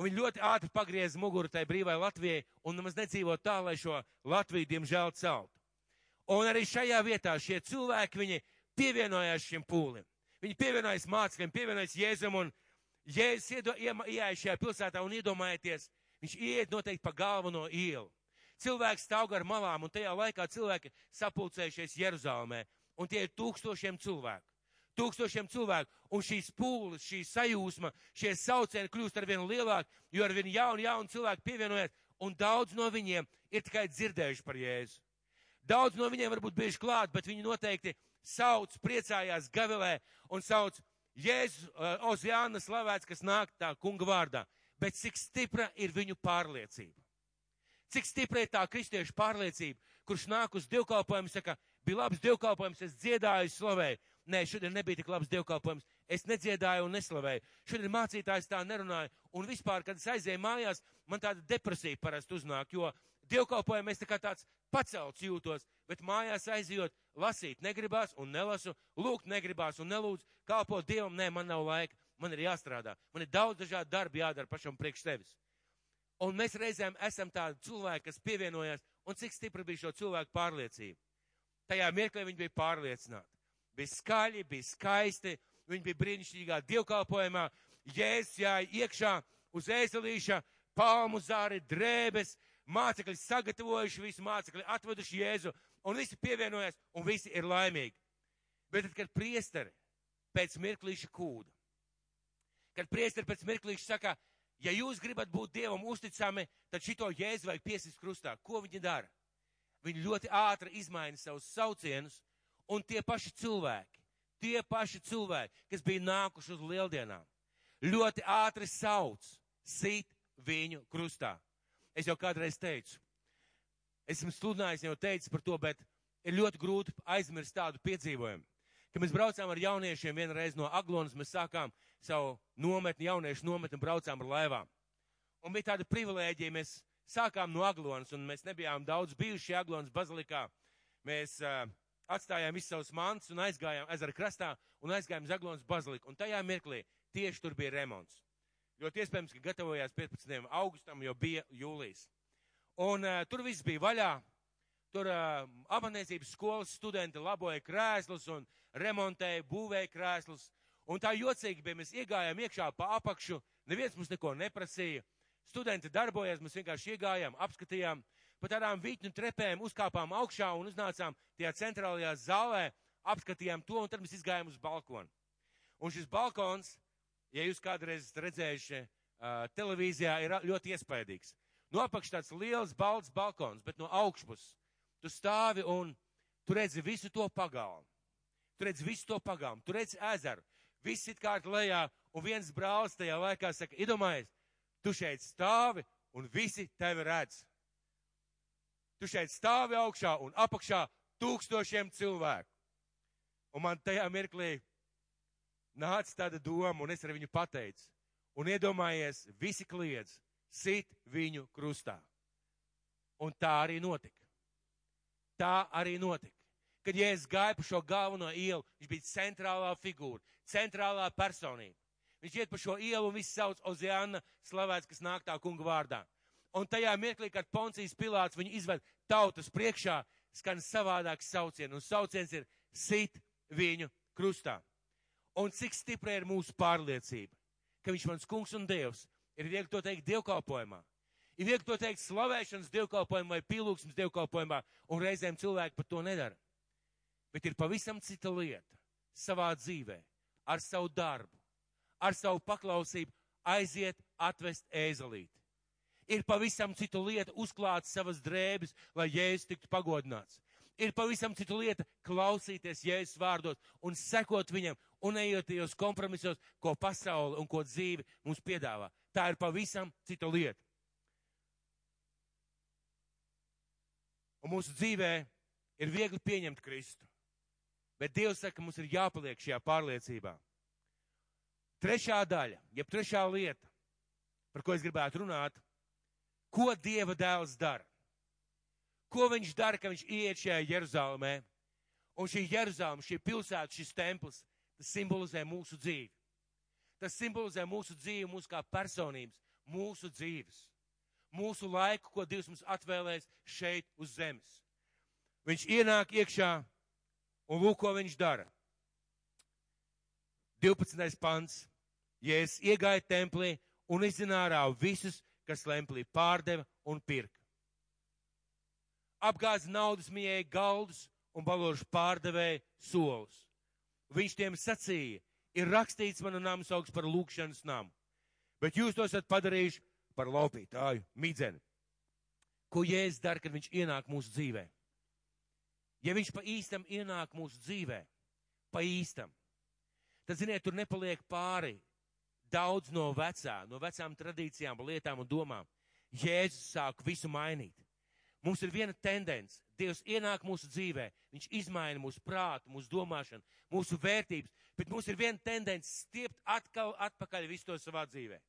Un viņi ļoti ātri pagrieza muguru tai brīvai Latvijai un nemaz nedzīvo tā, lai šo Latviju, diemžēl, celtu. Un arī šajā vietā šie cilvēki, viņi pievienojās šim pūlim. Viņi pievienojas mācekļiem, pievienojas Jēzum un Jēzus ieeja šajā pilsētā un iedomājieties, viņš ieiet noteikti pa galveno ielu. Cilvēks stāv gar malām un tajā laikā cilvēki sapulcējušies Jeruzalemē un tie ir tūkstošiem cilvēku. Tūkstošiem cilvēku, un šīs pūles, šī sajūsma, šie saucieni kļūst ar vien lielāk, jo ar vien jaunu, jaunu cilvēku pievienojas, un daudz no viņiem ir tikai dzirdējuši par Jēzu. Daudz no viņiem varbūt bijuši klāt, bet viņi noteikti sauc, priecājās Gavilē un sauc Jēzus uh, Oziāna slavēts, kas nāk tā kunga vārdā. Bet cik stipra ir viņu pārliecība? Cik stipra ir tā kristiešu pārliecība, kurš nāk uz dievkalpojumu, saka, bija labs dievkalpojums, es dziedāju, slavēju. Nē, šodien nebija tik labs dievkalpojums. Es nedziedāju un neslavēju. Šodien mācītājs tā nerunāja. Un vispār, kad es aizēju mājās, man tāda depresija parasti uznāk, jo dievkalpojumā es tā kā tāds pacelts jūtos, bet mājās aizjot, lasīt negribās un nelasu, lūgt negribās un nelūdzu, kalpot Dievam, nē, man nav laika, man ir jāstrādā, man ir daudz dažādu darbu jādara pašam priekš sevis. Un mēs reizēm esam tādi cilvēki, kas pievienojās, un cik stipra bija šo cilvēku pārliecība. Tajā mirklī viņi bija pārliecināti. Bija skaļi, bija skaisti, viņi bija brīnišķīgā dievkalpojumā, jēzus jāja iekšā uz ēzelīša, palmu zāri, drēbes, mācekļi sagatavojuši visu, mācekļi atveduši Jēzu, un visi pievienojas, un visi ir laimīgi. Bet tad, kad priesteri pēc mirklīša kūda, kad priesteri pēc mirklīša saka, ja jūs gribat būt Dievam uzticami, tad šito Jēzu vajag piesist krustā. Ko viņi dara? Viņi ļoti ātri izmaina savus saucienus, un tie paši cilvēki, tie paši cilvēki, kas bija nākuši uz lieldienām, ļoti ātri sauc, sit viņu krustā. Es jau kādreiz teicu, esmu sludinājis, jau teicu par to, bet ir ļoti grūti aizmirst tādu piedzīvojumu. Kad mēs braucām ar jauniešiem vienreiz no Aglonas, mēs sākām savu nometni, jauniešu nometni, braucām ar laivām. Un bija tāda privilēģija, mēs sākām no Aglonas, un mēs nebijām daudz bijuši Aglonas bazilikā. Mēs uh, atstājām visus savus mantus un aizgājām ezera krastā un aizgājām uz Aglonas baziliku. Un tajā mirklī tieši tur bija remonts. Ļoti iespējams, ka gatavojās 15. augustam, jo bija jūlijas. Un uh, tur viss bija vaļā. Tur uh, amatniecības skolas studenti laboja krēslus un remontēja, būvēja krēslus. Un tā jocīgi bija, mēs iegājām iekšā pa apakšu, neviens mums neko neprasīja. Studenti darbojās, mēs vienkārši iegājām, apskatījām, pa tādām vītņu trepēm uzkāpām augšā un uznācām tajā centrālajā zālē, apskatījām to un tad mēs izgājām uz balkonu. Un šis balkons ja jūs kādreiz esat redzējuši uh, televīzijā, ir ļoti iespaidīgs. No apakšas tāds liels balts balkons, bet no augšpuses tu stāvi un tu redzi visu to pagalmu. Tu redzi visu to pagalmu, tu redzi ezeru, viss it kā lejā, un viens brālis tajā laikā saka, iedomājies, tu šeit stāvi un visi tevi redz. Tu šeit stāvi augšā un apakšā tūkstošiem cilvēku. Un man tajā mirklī nāca tāda doma, un es ar viņu pateicu, un iedomājies, visi kliedz, sit viņu krustā. Un tā arī notika. Tā arī notika. Kad Jēzus gāja pa šo galveno ielu, viņš bija centrālā figūra, centrālā personība. Viņš iet pa šo ielu un viss sauc Ozeāna slavēts, kas nāk tā kunga vārdā. Un tajā mirklī, kad Poncijas Pilāts viņu izved tautas priekšā, skan savādāks sauciens, un sauciens ir sit viņu krustā. Un cik stipra ir mūsu pārliecība, ka viņš mans kungs un dievs, ir viegli to teikt dievkalpojumā. Ir viegli to teikt slavēšanas dievkalpojumā vai pielūgsmes dievkalpojumā, un reizēm cilvēki par to nedara. Bet ir pavisam cita lieta savā dzīvē, ar savu darbu, ar savu paklausību aiziet atvest ēzelīti. Ir pavisam cita lieta uzklāt savas drēbes, lai jēzus tiktu pagodināts. Ir pavisam cita lieta klausīties jēzus vārdos un sekot viņam un ejot tajos kompromisos, ko pasaule un ko dzīve mums piedāvā. Tā ir pavisam cita lieta. Un mūsu dzīvē ir viegli pieņemt Kristu. Bet Dievs saka, mums ir jāpaliek šajā pārliecībā. Trešā daļa, jeb trešā lieta, par ko es gribētu runāt, ko Dieva dēls dara. Ko viņš dara, ka viņš iet šajā Jeruzalemē? Un šī Jeruzaleme, šī pilsēta, šis templis, tas simbolizē mūsu dzīvi. Tas simbolizē mūsu dzīvi, mūsu kā personības, mūsu dzīves, mūsu laiku, ko Dievs mums atvēlēs šeit uz zemes. Viņš ienāk iekšā un lūk, ko viņš dara. 12. pants. Jēzus iegāja templī un izzināja visus, kas templī pārdeva un pirka. Apgāza naudas mījēja galdus un baložu pārdevēja solus. Viņš tiem sacīja, ir rakstīts manu namu sauks par lūkšanas namu, bet jūs to esat padarījuši par laupītāju, midzeni. Ko Jēzus dara, kad viņš ienāk mūsu dzīvē? Ja viņš pa īstam ienāk mūsu dzīvē, pa īstam, tad, ziniet, tur nepaliek pāri daudz no vecā, no vecām tradīcijām, lietām un domām. Jēzus sāk visu mainīt. Mums ir viena tendence. Dievs ienāk mūsu dzīvē, Viņš izmaina mūsu prātu, mūsu domāšanu, mūsu vērtības, bet mums ir viena tendence stiept atkal atpakaļ visu to savā dzīvē.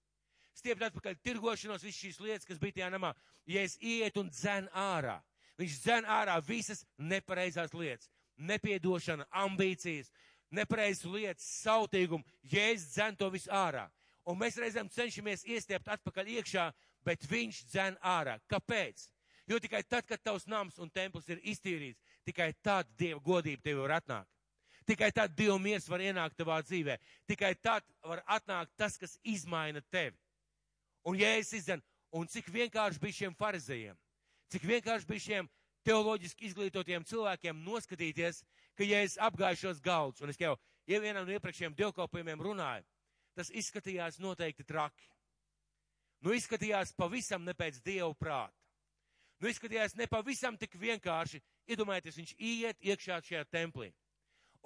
Stiept atpakaļ tirgošanos, visas šīs lietas, kas bija tajā namā. Ja es iet un dzen ārā, viņš dzen ārā visas nepareizās lietas, nepiedošana, ambīcijas, nepareizas lietas, sautīgumu, Jēzus dzen to visu ārā. Un mēs reizēm cenšamies iestiept atpakaļ iekšā, bet viņš dzen ārā. Kāpēc? Jo tikai tad, kad tavs nams un templis ir iztīrīts, tikai tad Dieva godība tev var atnākt. Tikai tad Dieva miers var ienākt tavā dzīvē. Tikai tad var atnākt tas, kas izmaina tevi. Un Jēzus izdzen, un cik vienkārši bija šiem farizējiem, cik vienkārši bija šiem teoloģiski izglītotiem cilvēkiem noskatīties, ka, ja es apgāju šos galdus, un es jau vienam no iepriekšējiem dievkalpojumiem runāju, tas izskatījās noteikti traki. Nu, izskatījās pavisam ne pēc dievu prāta. Nu, izskatījās ne pavisam tik vienkārši. Iedomājieties, viņš iet iekšā šajā templī.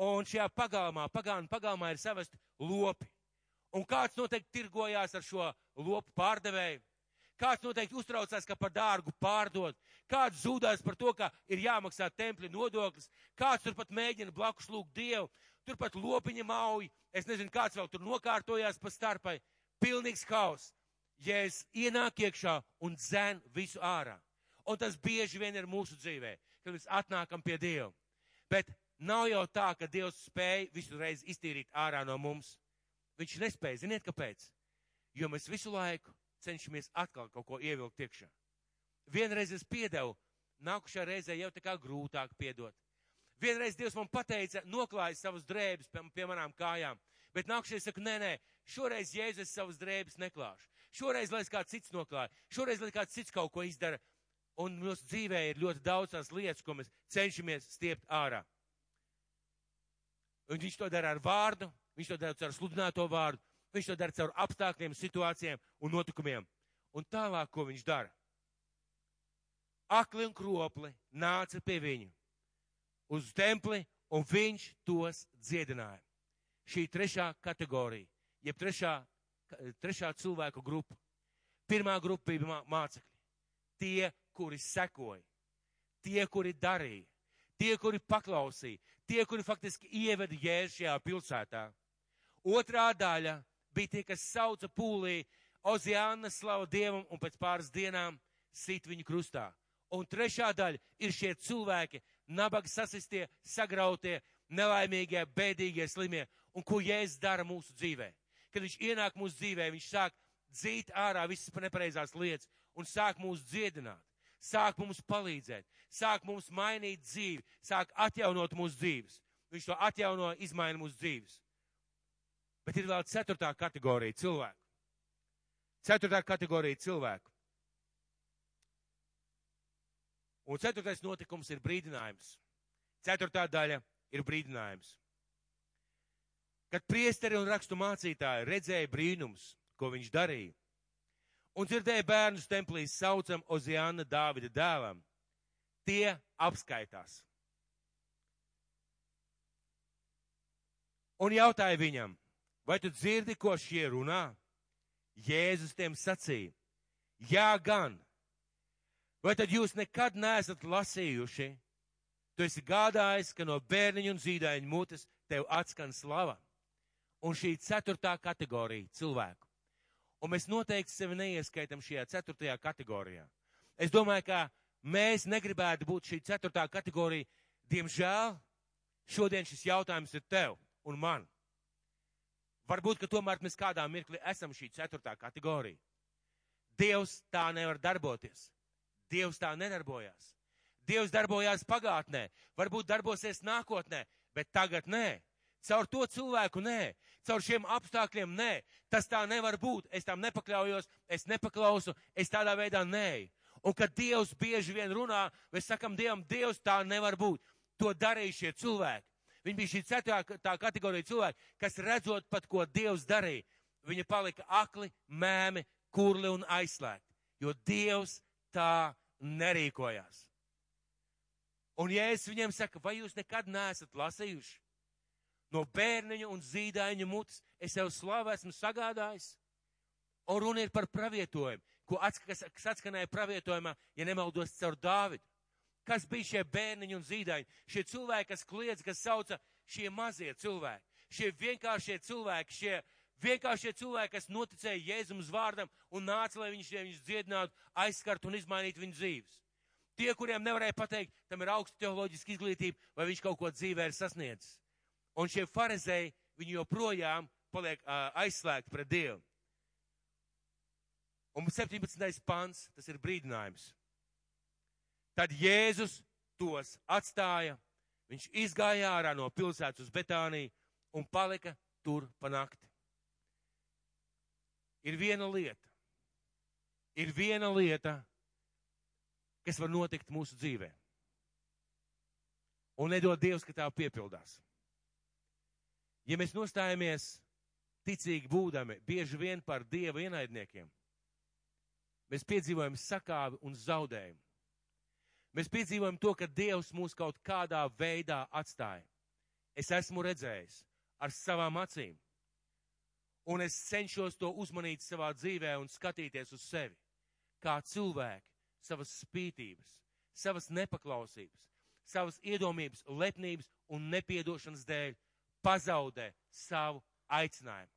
Un šajā pagalmā, pagānu pagalmā ir savesti lopi. Un kāds noteikti tirgojās ar šo lopu pārdevēju. Kāds noteikti uztraucās, ka par dārgu pārdod. Kāds zūdās par to, ka ir jāmaksā templi nodoklis. Kāds turpat mēģina blakus lūgt Dievu. Turpat lopiņa mauj. Es nezinu, kāds vēl tur nokārtojās pa starpai. Pilnīgs haus. Es ienāk iekšā un dzēn visu ārā. Un tas bieži vien ir mūsu dzīvē, kad mēs atnākam pie Dieva. Bet nav jau tā, ka Dievs spēja visu reizi iztīrīt ārā no mums. Viņš nespēja. Ziniet, kāpēc? Jo mēs visu laiku cenšamies atkal kaut ko ievilkt iekšā. Vienreiz es piedevu, nākušā reizē jau tā kā grūtāk piedot. Vienreiz Dievs man pateica, noklājas savas drēbes pie, pie manām kājām, bet nākušais saka, nē, nē, šoreiz Jēzus savas drēbes neklāšu. Šoreiz, lai kāds cits noklāja, šoreiz, lai kāds cits kaut ko izdara. Un mūsu dzīvē ir ļoti daudz tās lietas, ko mēs cenšamies stiept ārā. Un viņš to dara ar vārdu, viņš to dara ar sludināto vārdu, Viņš to dara caur apstākļiem, situācijām un notikumiem. Un tālāk, ko viņš dara? akli un kropli nāca pie viņu uz templi, un viņš tos dziedināja. Šī trešā kategorija, jeb trešā, trešā cilvēku grupa. Pirmā grupa bija mācekļi. Tie, kuri sekoja, tie, kuri darīja, tie, kuri paklausīja, tie, kuri faktiski ieveda jēzu šajā pilsētā. Otrā daļa bija tie, kas sauca pūlī Oziāna slavu Dievam un pēc pāris dienām sit viņu krustā. Un trešā daļa ir šie cilvēki, nabaga sasistie, sagrautie, nelaimīgie, bēdīgie, slimie, un ko Jēzus dara mūsu dzīvē. Kad viņš ienāk mūsu dzīvē, viņš sāk dzīt ārā visas nepareizās lietas un sāk mūs dziedināt, sāk mums palīdzēt, sāk mums mainīt dzīvi, sāk atjaunot mūsu dzīves. Viņš to atjauno, izmaina mūsu dzīves. Bet ir vēl ceturtā kategorija cilvēku. Ceturtā kategorija cilvēku. Un ceturtais notikums ir brīdinājums. Ceturtā daļa ir brīdinājums. Kad priesteri un rakstu mācītāji redzēja brīnums, ko viņš darīja, un dzirdēja bērnus templī saucam Oziāna Dāvida dēlam, tie apskaitās. Un jautāja viņam, vai tu dzirdi, ko šie runā? Jēzus tiem sacīja, jā gan, Vai tad jūs nekad neesat lasījuši? Tu esi gādājis, ka no bērniņu un zīdaiņu mutes tev atskan slava. Un šī ceturtā kategorija cilvēku. Un mēs noteikti sevi neieskaitam šajā ceturtajā kategorijā. Es domāju, ka mēs negribētu būt šī ceturtā kategorija. Diemžēl šodien šis jautājums ir tev un man. Varbūt, ka tomēr mēs kādā mirklī esam šī ceturtā kategorija. Dievs tā nevar darboties. Dievs tā nedarbojās. Dievs darbojās pagātnē, varbūt darbosies nākotnē, bet tagad nē. Caur to cilvēku nē, caur šiem apstākļiem nē. Tas tā nevar būt. Es tam nepakļaujos, es nepaklausu, es tādā veidā nē. Un kad Dievs bieži vien runā, mēs sakam Dievam, Dievs tā nevar būt. To darīja šie cilvēki. Viņi bija šī ceturtā kategorija cilvēki, kas redzot pat, ko Dievs darīja. Viņi palika akli, mēmi, kurli un aizslēgti. Jo Dievs tā nerīkojās. Un es viņiem saku, vai jūs nekad neesat lasījuši? No bērniņa un zīdaiņa mutes es jau slavu esmu sagādājis. Un runa ir par pravietojumu, ko kas, kas atskanēja pravietojumā, ja nemaldos caur Dāvidu. Kas bija šie bērniņi un zīdaiņi? Šie cilvēki, kas kliedz, kas sauca šie mazie cilvēki, šie vienkāršie cilvēki, šie Vienkāršie cilvēki, kas noticēja Jēzus vārdam un nāca, lai viņš viņus dziedinātu, aizskart un izmainītu viņu dzīves. Tie, kuriem nevarēja pateikt, tam ir augsta teoloģiska izglītība, vai viņš kaut ko dzīvē ir sasniedzis. Un šie farizēji, viņi joprojām paliek uh, aizslēgti pret Dievu. Un 17. pants, tas ir brīdinājums. Tad Jēzus tos atstāja, viņš izgāja ārā no pilsētas uz Betāniju un palika tur pa nakti ir viena lieta. Ir viena lieta, kas var notikt mūsu dzīvē. Un nedod Dievs, ka tā piepildās. Ja mēs nostājamies ticīgi būdami bieži vien par Dieva ienaidniekiem, mēs piedzīvojam sakāvi un zaudējumu. Mēs piedzīvojam to, ka Dievs mūs kaut kādā veidā atstāja. Es esmu redzējis ar savām acīm, un es cenšos to uzmanīt savā dzīvē un skatīties uz sevi. Kā cilvēki savas spītības, savas nepaklausības, savas iedomības, lepnības un nepiedošanas dēļ pazaudē savu aicinājumu.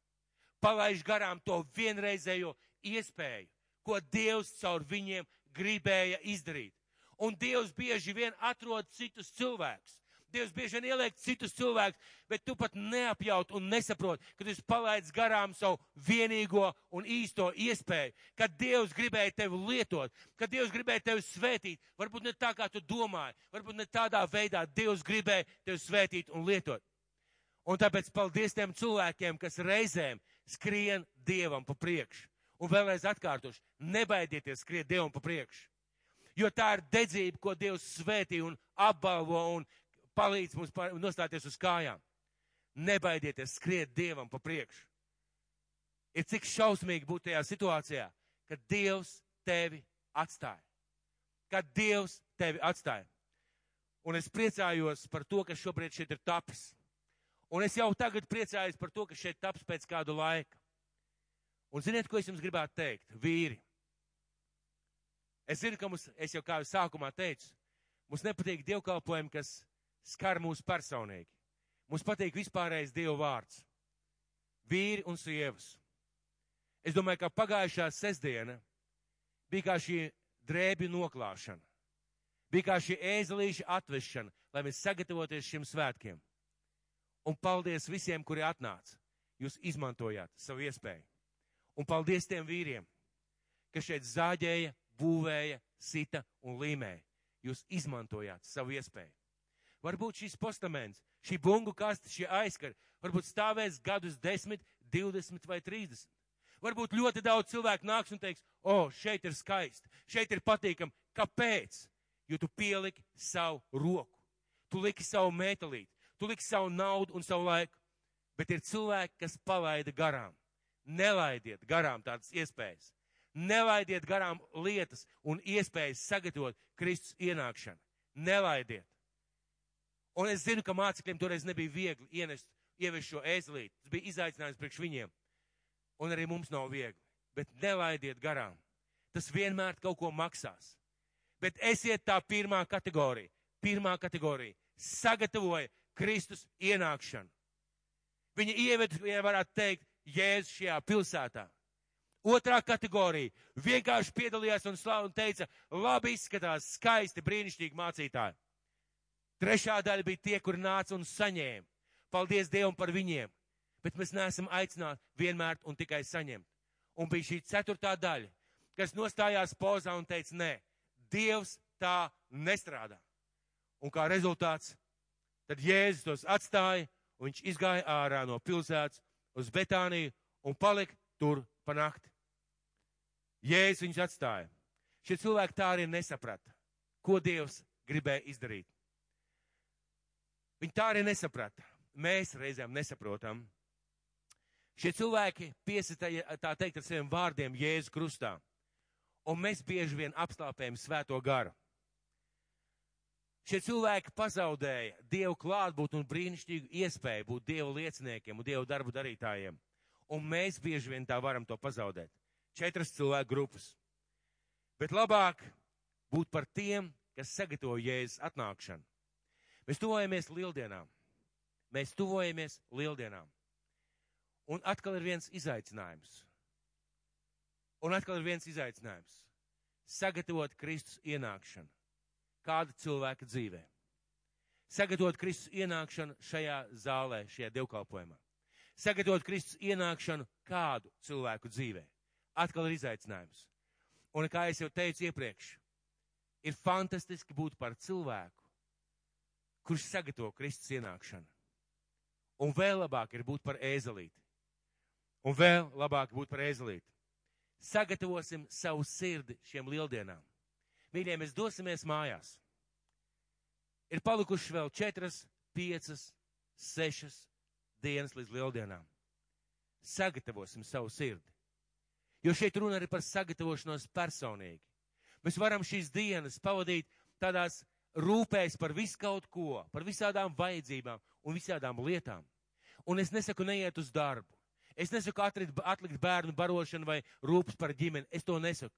Palaiž garām to vienreizējo iespēju, ko Dievs caur viņiem gribēja izdarīt. Un Dievs bieži vien atrod citus cilvēkus, Dievs bieži vien ieliek citus cilvēkus, bet tu pat neapjaut un nesaproti, ka tu palaidz garām savu vienīgo un īsto iespēju, kad Dievs gribēja tevi lietot, kad Dievs gribēja tevi svētīt. Varbūt ne tā, kā tu domāji, varbūt ne tādā veidā Dievs gribēja tevi svētīt un lietot. Un tāpēc paldies tiem cilvēkiem, kas reizēm skrien Dievam pa priekšu. Un vēlreiz atkārtoši, nebaidieties skriet Dievam pa priekšu. Jo tā ir dedzība, ko Dievs svētī un apbalvo un palīdz mums nostāties uz kājām. Nebaidieties skriet Dievam pa priekšu. Ir cik šausmīgi būt tajā situācijā, kad Dievs tevi atstāja. kad Dievs tevi atstāja. Un es priecājos par to, kas šobrīd šeit ir tapis. Un es jau tagad priecājos par to, ka šeit taps pēc kādu laika. Un ziniet, ko es jums gribētu teikt? Vīri. Es zinu, ka mums, es jau kā jau sākumā teicu, mums nepatīk dievkalpojumi, kas skar mūs personīgi. Mums patīk vispārējais Dieva vārds. Vīri un sievas. Es domāju, ka pagājušā sestdiena bija kā šī drēbju noklāšana. Bija kā šī ēzelīša atvešana, lai mēs sagatavoties šiem svētkiem. Un paldies visiem, kuri atnāca. Jūs izmantojāt savu iespēju. Un paldies tiem vīriem, kas šeit zāģēja, būvēja, sita un līmēja. Jūs izmantojāt savu iespēju. Varbūt šis postaments, šī bungu kaste, šie aizkari, varbūt stāvēs gadus 10, 20 vai 30. Varbūt ļoti daudz cilvēku nāks un teiks, o, oh, šeit ir skaisti, šeit ir patīkami. Kāpēc? Jo tu pieliki savu roku, tu liki savu metālīti, tu liki savu naudu un savu laiku. Bet ir cilvēki, kas palaida garām. Nelaidiet garām tādas iespējas. Nelaidiet garām lietas un iespējas sagatavot Kristus ienākšanu. Nelaidiet. Un es zinu, ka mācekļiem toreiz nebija viegli ienest, ievest šo ēzelīti. Tas bija izaicinājums priekš viņiem. Un arī mums nav viegli. Bet nelaidiet garām. Tas vienmēr kaut ko maksās. Bet esiet tā pirmā kategorija. Pirmā kategorija. Sagatavoja Kristus ienākšanu. Viņa ieved, ja varētu teikt, Jēzus šajā pilsētā. Otrā kategorija vienkārši piedalījās un, slav, un teica, labi izskatās, skaisti, brīnišķīgi mācītāji. Trešā daļa bija tie, kuri nāca un saņēma. Paldies Dievam par viņiem. Bet mēs neesam aicināti vienmēr un tikai saņemt. Un bija šī ceturtā daļa, kas nostājās pozā un teica, nē, Dievs tā nestrādā. Un kā rezultāts, tad Jēzus tos atstāja un viņš izgāja ārā no pilsētas uz Betāniju un palika tur pa nakti. Jēzus viņus atstāja. Šie cilvēki tā arī nesaprata, ko Dievs gribēja izdarīt. Viņi tā arī nesaprata. Mēs reizēm nesaprotam. Šie cilvēki piesita, tā teikt, ar saviem vārdiem Jēzus krustā. Un mēs bieži vien apslāpējam svēto garu. Šie cilvēki pazaudēja Dievu klātbūtni un brīnišķīgu iespēju būt Dievu lieciniekiem un Dievu darbu darītājiem. Un mēs bieži vien tā varam to pazaudēt. Četras cilvēku grupas. Bet labāk būt par tiem, kas sagatavo Jēzus atnākšanu. Mēs tuvojamies lieldienām. Mēs tuvojamies lieldienām. Un atkal ir viens izaicinājums. Un atkal ir viens izaicinājums. Sagatavot Kristus ienākšanu kāda cilvēka dzīvē. Sagatavot Kristus ienākšanu šajā zālē, šajā dievkalpojumā. Sagatavot Kristus ienākšanu kādu cilvēku dzīvē. Atkal ir izaicinājums. Un kā es jau teicu iepriekš, ir fantastiski būt par cilvēku, kurš sagatavo Kristus ienākšanu. Un vēl labāk ir būt par ēzelīti. Un vēl labāk būt par ēzelīti. Sagatavosim savu sirdi šiem lieldienām. Mīļie, mēs dosimies mājās. Ir palikušas vēl četras, piecas, sešas dienas līdz lieldienām. Sagatavosim savu sirdi. Jo šeit runa arī par sagatavošanos personīgi. Mēs varam šīs dienas pavadīt tādās rūpēs par visu kaut ko, par visādām vajadzībām un visādām lietām. Un es nesaku neiet uz darbu. Es nesaku atlikt, atlikt bērnu barošanu vai rūpes par ģimeni. Es to nesaku.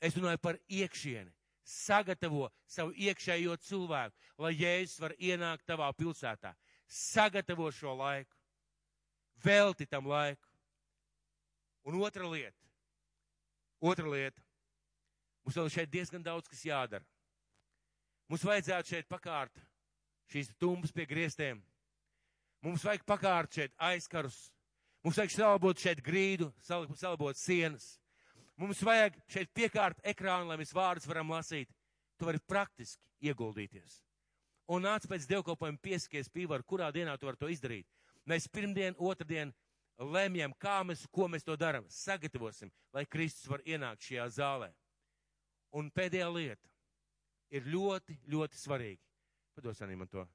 Es runāju par iekšieni sagatavo savu iekšējo cilvēku, lai Jēzus var ienākt tavā pilsētā. Sagatavo šo laiku. Velti tam laiku. Un otra lieta. Otra lieta. Mums vēl šeit diezgan daudz, kas jādara. Mums vajadzētu šeit pakārt šīs tumbas pie griestiem. Mums vajag pakārt šeit aizkarus. Mums vajag salabot šeit grīdu, salabot sienas. Mums vajag šeit piekārt ekrānu, lai mēs vārdus varam lasīt. Tu vari praktiski ieguldīties. Un nāc pēc dievkalpojuma pieskaties pīvaru, kurā dienā tu vari to izdarīt. Mēs pirmdien, otrdien lemjam, kā mēs, ko mēs to darām. Sagatavosim, lai Kristus var ienākt šajā zālē. Un pēdējā lieta ir ļoti, ļoti svarīga. Pados arī man to.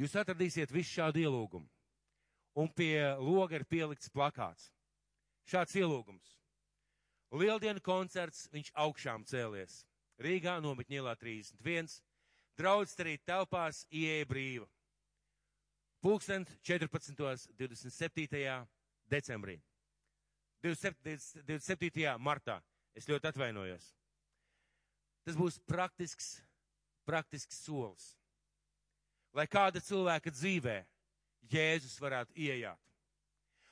Jūs atradīsiet visu šādu ielūgumu un pie loga ir pielikts plakāts. šāds ielūgums. Lieldienu koncerts, viņš augšām cēlies. Rīgā nometņielā 31, draudz arī telpās ieeja brīva. Pūkstens 14. 27. decembrī. 27. 27. martā. Es ļoti atvainojos. Tas būs praktisks, praktisks solis. Lai kāda cilvēka dzīvē Jēzus varētu iejāt.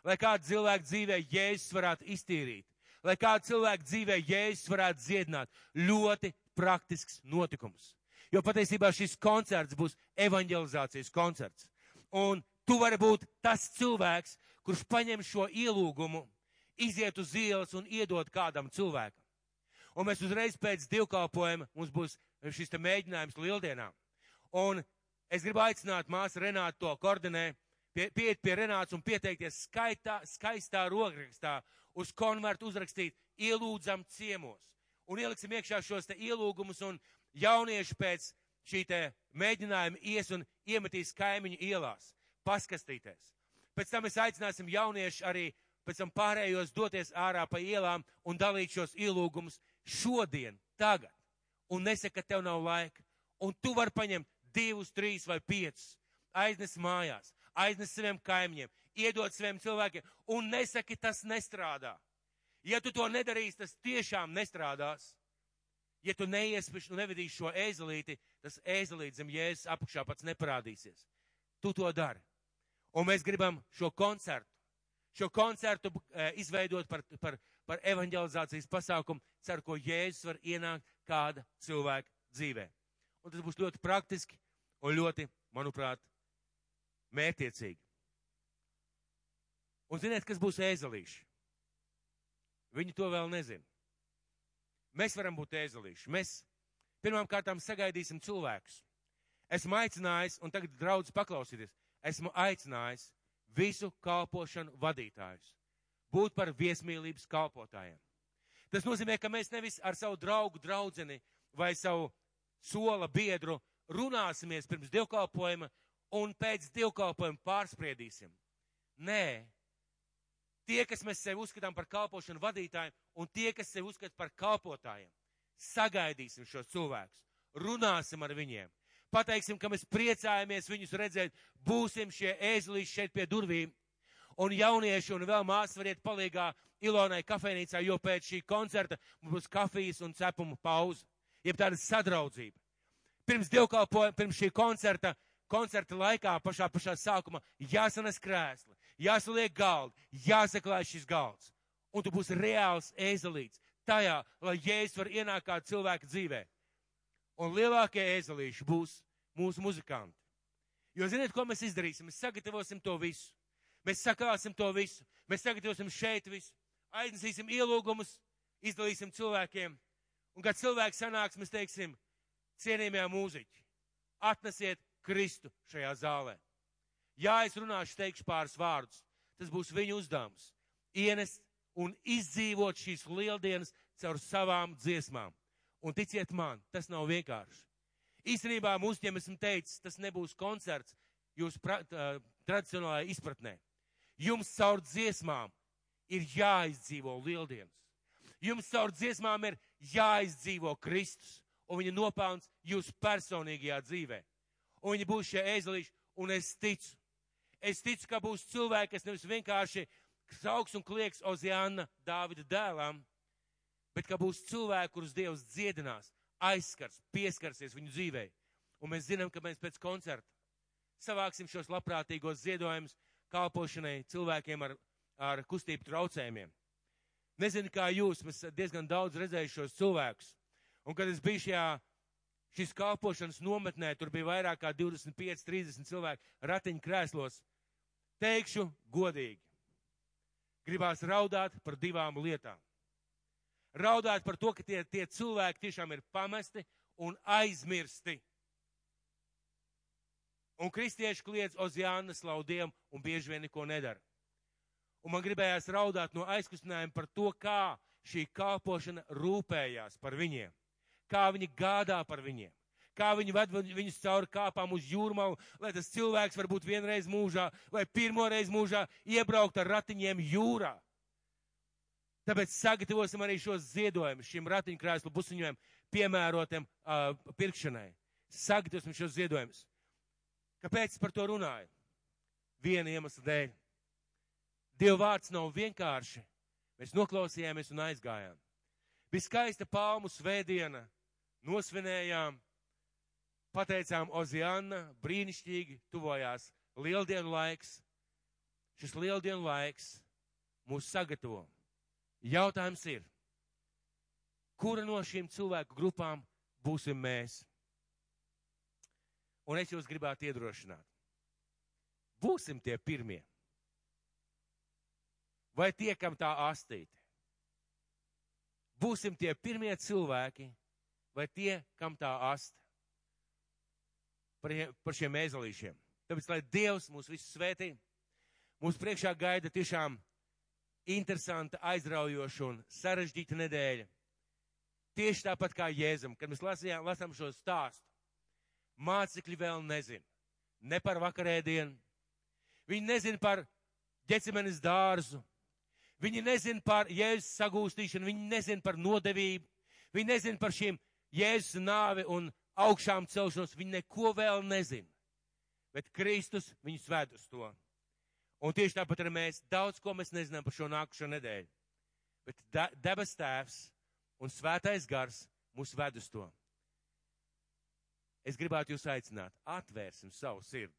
Lai kāda cilvēka dzīvē Jēzus varētu iztīrīt. Lai kāda cilvēka dzīvē Jēzus varētu dziedināt. Ļoti praktisks notikums. Jo patiesībā šis koncerts būs evanģelizācijas koncerts. Un tu vari būt tas cilvēks, kurš paņem šo ielūgumu, iziet uz ielas un iedod kādam cilvēkam. Un mēs uzreiz pēc divkalpojuma mums būs šis mēģinājums lieldienām. Un es gribu aicināt māsu Renātu to koordinē, pie, pieiet pie Renāts un pieteikties skaitā, skaistā rokrakstā uz konvertu uzrakstīt ielūdzam ciemos. Un ieliksim iekšā šos te ielūgumus un jaunieši pēc šī te mēģinājuma ies un iemetīs kaimiņu ielās, paskastīties. Pēc tam mēs aicināsim jaunieši arī pēc tam pārējos doties ārā pa ielām un dalīt šos ielūgumus šodien, tagad. Un nesaka, ka tev nav laika. Un tu vari paņemt divus, trīs vai piecus, aiznes mājās, aiznes saviem kaimiņiem, iedot saviem cilvēkiem un nesaki, tas nestrādā. Ja tu to nedarīsi, tas tiešām nestrādās. Ja tu neiespēši, nu nevedīsi šo ēzelīti, tas ēzelīts zem jēzus apakšā pats neparādīsies. Tu to dari. Un mēs gribam šo koncertu, šo koncertu e, izveidot par, par, par evanģelizācijas pasākumu, ceru, ko Jēzus var ienākt kāda cilvēka dzīvē. Un tas būs ļoti praktiski un ļoti, manuprāt, mērtiecīgi. Un ziniet, kas būs ēzelīši? Viņi to vēl nezina. Mēs varam būt ēzelīši. Mēs pirmām kārtām sagaidīsim cilvēkus. Esmu aicinājis, un tagad draudz paklausīties, esmu aicinājis visu kalpošanu vadītājus būt par viesmīlības kalpotājiem. Tas nozīmē, ka mēs nevis ar savu draugu, draudzeni vai savu sola biedru runāsimies pirms dievkalpojuma un pēc dievkalpojuma pārspriedīsim. Nē, tie, kas mēs sevi uzskatām par kalpošanu vadītājiem, un tie, kas sevi uzskata par kalpotājiem, sagaidīsim šos cilvēkus, runāsim ar viņiem, pateiksim, ka mēs priecājamies viņus redzēt, būsim šie ēzlīši šeit pie durvīm, un jaunieši un vēl māsas variet palīgā Ilonai kafejnīcā, jo pēc šī koncerta mums būs kafijas un cepumu pauze, jeb tāda sadraudzība. Pirms dievkalpojuma, pirms šī koncerta, koncerta laikā, pašā pašā sākumā, jāsanes krēsli, jāsaliek galdi, jāsaklāj šis galds. Un tu būsi reāls ēzelīts tajā, lai Jēzus var ienākt kā cilvēka dzīvē. Un lielākie ēzelīši būs mūsu muzikanti. Jo ziniet, ko mēs izdarīsim? Mēs sagatavosim to visu. Mēs saklāsim to visu. Mēs sagatavosim šeit visu. Aiznesīsim ielūgumus, izdalīsim cilvēkiem. Un, kad cilvēks sanāks, mēs teiksim, cienījamie mūziķi, atnesiet Kristu šajā zālē. Jā, es runāšu, teikšu pāris vārdus. Tas būs viņu uzdevums. Ienest un izdzīvot šīs lieldienas caur savām dziesmām. Un ticiet man, tas nav vienkārši. Īstenībā mūsiem esmu teicis, tas nebūs koncerts jūsu pra, uh, tradicionālajā izpratnē. Jums caur dziesmām ir jāizdzīvo lieldienas. Jums caur dziesmām ir jāizdzīvo Kristus un viņa nopelns jūsu personīgajā dzīvē. Un viņi būs šie ēzelīši, un es ticu, Es ticu, ka būs cilvēki, kas nevis vienkārši sauks un klieks Oziāna Dāvida dēlam, bet ka būs cilvēki, kurus Dievs dziedinās, aizskars, pieskarsies viņu dzīvē. Un mēs zinām, ka mēs pēc koncerta savāksim šos labprātīgos ziedojumus kalpošanai cilvēkiem ar, ar kustību traucējumiem. Nezinu, kā jūs, mēs diezgan daudz redzējuši šos cilvēkus. Un kad es biju šajā šīs kalpošanas nometnē, tur bija vairāk kā 25, 30 cilvēki ratiņu krēslos teikšu godīgi. Gribās raudāt par divām lietām. Raudāt par to, ka tie, tie cilvēki tiešām ir pamesti un aizmirsti. Un kristieši kliedz Oziāna slaudiem un bieži vien neko nedara. Un man gribējās raudāt no aizkustinājuma par to, kā šī kalpošana rūpējās par viņiem, kā viņi gādā par viņiem kā viņi ved viņus cauri kāpām uz jūrmālu, lai tas cilvēks varbūt vienreiz mūžā vai pirmoreiz mūžā iebraukt ar ratiņiem jūrā. Tāpēc sagatavosim arī šos ziedojumus šim ratiņkrēslu busiņojumam piemērotiem uh, pirkšanai. Sagatavosim šos ziedojumus. Kāpēc par to runāju? Viena iemesla dēļ. Dieva vārds nav vienkārši. Mēs noklausījāmies un aizgājām. Bija skaista palmu svētdiena, nosvinējām, pateicām Oziāna, brīnišķīgi, tuvojās lieldienu laiks. Šis lieldienu laiks mūs sagatavo. Jautājums ir, kura no šīm cilvēku grupām būsim mēs? Un es jūs gribētu iedrošināt. Būsim tie pirmie. Vai tie, kam tā astīte? Būsim tie pirmie cilvēki, vai tie, kam tā asta? Par, par šiem mēzelīšiem. Tāpēc, lai Dievs mūs visus svētī, mums priekšā gaida tiešām interesanta, aizraujoša un sarežģīta nedēļa. Tieši tāpat kā Jēzum, kad mēs lasījām, lasām šo stāstu. Mācekļi vēl nezina ne par vakarēdienu, viņi nezina par ģecimenes dārzu, viņi nezina par Jēzus sagūstīšanu, viņi nezina par nodevību, viņi nezina par šīm Jēzus nāvi un augšām celšanos, viņi neko vēl nezina. Bet Kristus viņus ved uz to. Un tieši tāpat arī mēs daudz ko mēs nezinām par šo nākušo nedēļu. Bet debes tēvs un svētais gars mūs ved uz to. Es gribētu jūs aicināt, atvērsim savu sirdi.